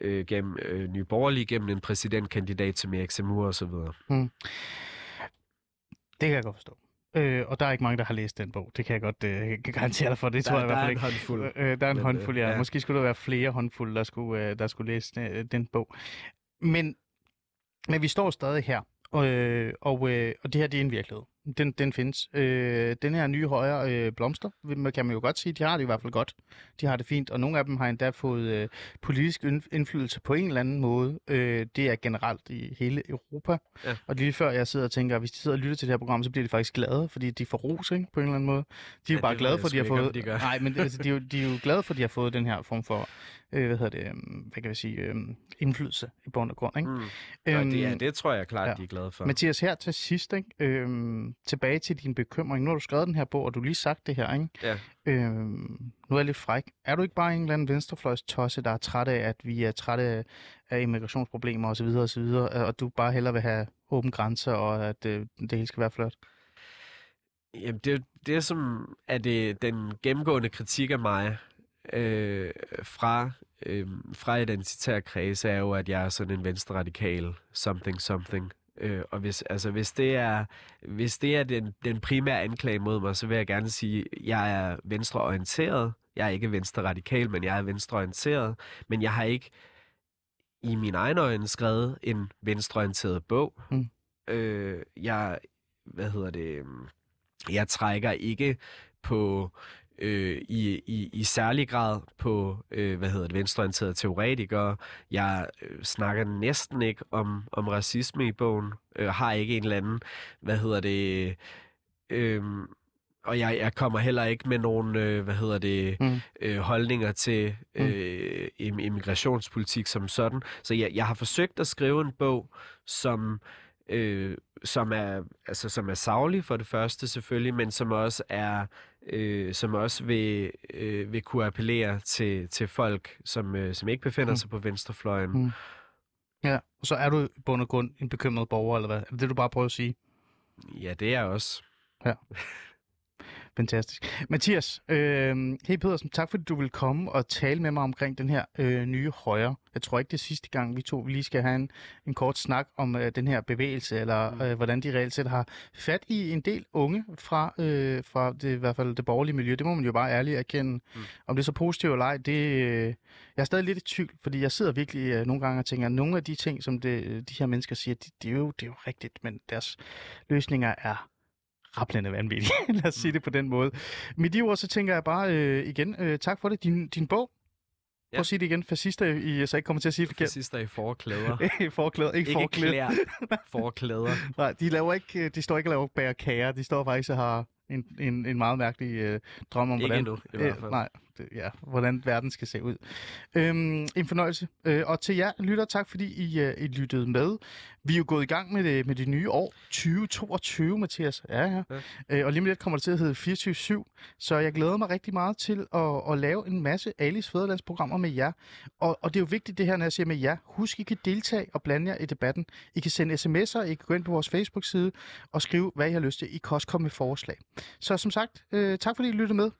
øh, gennem øh, Nye Borgerlige, gennem en præsidentkandidat som Erik Samur osv. Det kan jeg godt forstå. Øh, og der er ikke mange, der har læst den bog. Det kan jeg godt øh, garantere dig for. Det tror jeg i hvert fald ikke. håndfuld. Øh, der er en Men, håndfuld, ja. øh, ja. Måske skulle der være flere håndfulde, der skulle, øh, der skulle læse øh, den bog. Men, men vi står stadig her, øh, og, øh, og det her det er en virkelighed. Den, den findes. Øh, den her nye højre øh, blomster, kan man jo godt sige, de har det i hvert fald godt. De har det fint, og nogle af dem har endda fået øh, politisk ind- indflydelse på en eller anden måde. Øh, det er generelt i hele Europa. Ja. Og lige før jeg sidder og tænker, at hvis de sidder og lytter til det her program, så bliver de faktisk glade, fordi de får ros ikke, på en eller anden måde. De er jo Ja, bare glade for, at de har sgu ikke, fået... de gør. Nej, men altså, de, er jo, de er jo glade for, at de har fået den her form for, øh, hvad hedder det, øh, hvad kan vi sige, øh, indflydelse i bund og grund. Ikke? Mm. Og det, ja, Øhm, det tror jeg klart, ja. de er glade for. Mathias, her til sidst, ikke? Øhm, tilbage til din bekymring. Nu har du skrevet den her bog, og du lige sagt det her. Ikke? Ja. Øhm, nu er jeg lidt fræk. Er du ikke bare en eller anden venstrefløjs tosse, der er træt af, at vi er trætte af, af immigrationsproblemer osv., osv., og du bare hellere vil have åbne grænser, og at øh, det hele skal være flot? Jamen, det, det som er det, den gennemgående kritik af mig øh, fra, øh, fra identitær kredse, er jo, at jeg er sådan en venstreradikal something something. Øh, og hvis, altså, hvis det er, hvis det er den, den primære anklage mod mig, så vil jeg gerne sige, at jeg er venstreorienteret. Jeg er ikke venstreradikal, men jeg er venstreorienteret. Men jeg har ikke i min egen øjne skrevet en venstreorienteret bog. Mm. Øh, jeg, hvad hedder det, jeg trækker ikke på øh, i, i, i særlig grad på øh, hvad hedder det, venstreorienterede teoretikere. Jeg øh, snakker næsten ikke om, om racisme i bogen. Øh, har ikke en eller anden, hvad hedder det, øh, og jeg, jeg kommer heller ikke med nogen, øh, hvad hedder det, Mm. øh, holdninger til øh, im- immigrationspolitik som sådan. Så jeg, jeg har forsøgt at skrive en bog, som øh, som er altså som er savlig for det første selvfølgelig, men som også er øh, som også vil, øh, vil kunne appellere til, til folk, som, øh, som ikke befinder Mm. sig på venstrefløjen. Mm. Ja, og så er du i bund og grund en bekymret borger, eller hvad? Er det det, du bare prøver at sige? Ja, det er jeg også. [LAUGHS] Fantastisk. Mathias, øh, hey Pedersen, tak fordi du vil komme og tale med mig omkring den her øh, nye højre. Jeg tror ikke, det er sidste gang, vi to vi lige skal have en, en kort snak om øh, den her bevægelse, eller Mm. øh, hvordan de reelt set har fat i en del unge fra, øh, fra det, i hvert fald det borgerlige miljø. Det må man jo bare ærligt erkende. Mm. Om det er så positivt eller ej, det, øh, jeg er stadig lidt i tvivl, fordi jeg sidder virkelig øh, nogle gange og tænker, at nogle af de ting, som det, de her mennesker siger, det, det, er jo, det er jo rigtigt, men deres løsninger er rablende vanvittige. [LAUGHS] Lad os sige det på den måde. Med de ord, så tænker jeg bare øh, igen, øh, tak for det. Din, din bog, Prøv Ja. at sige det igen. Fascister i, så ikke kommer til at sige forkert. Fascister i forklæder. [LAUGHS] forklæder, ikke, ikke forklæder. klær, [LAUGHS] forklæder. Nej, de, laver ikke, øh, de står ikke og laver bærer kager. De står faktisk og har en, en, en meget mærkelig øh, drøm om, Ikke hvordan, endnu, i hvert fald. Øh, nej, ja, hvordan verden skal se ud. Øhm, en fornøjelse. Øh, og til jer lytter, tak fordi I, øh, I lyttede med. Vi er jo gået i gang med det, med det nye år, 2022, Mathias. Ja, ja. Ja. Øh, og lige om lidt kommer det til at hedde 24-7. Så jeg glæder mig rigtig meget til at, at lave en masse Alice Fæderlandsprogrammer med jer. Og, og det er jo vigtigt det her, når jeg siger med jer. Husk, I kan deltage og blande jer i debatten. I kan sende sms'er, I kan gå ind på vores Facebook-side og skrive, hvad I har lyst til. I kan også komme med forslag. Så som sagt, øh, tak fordi I lyttede med.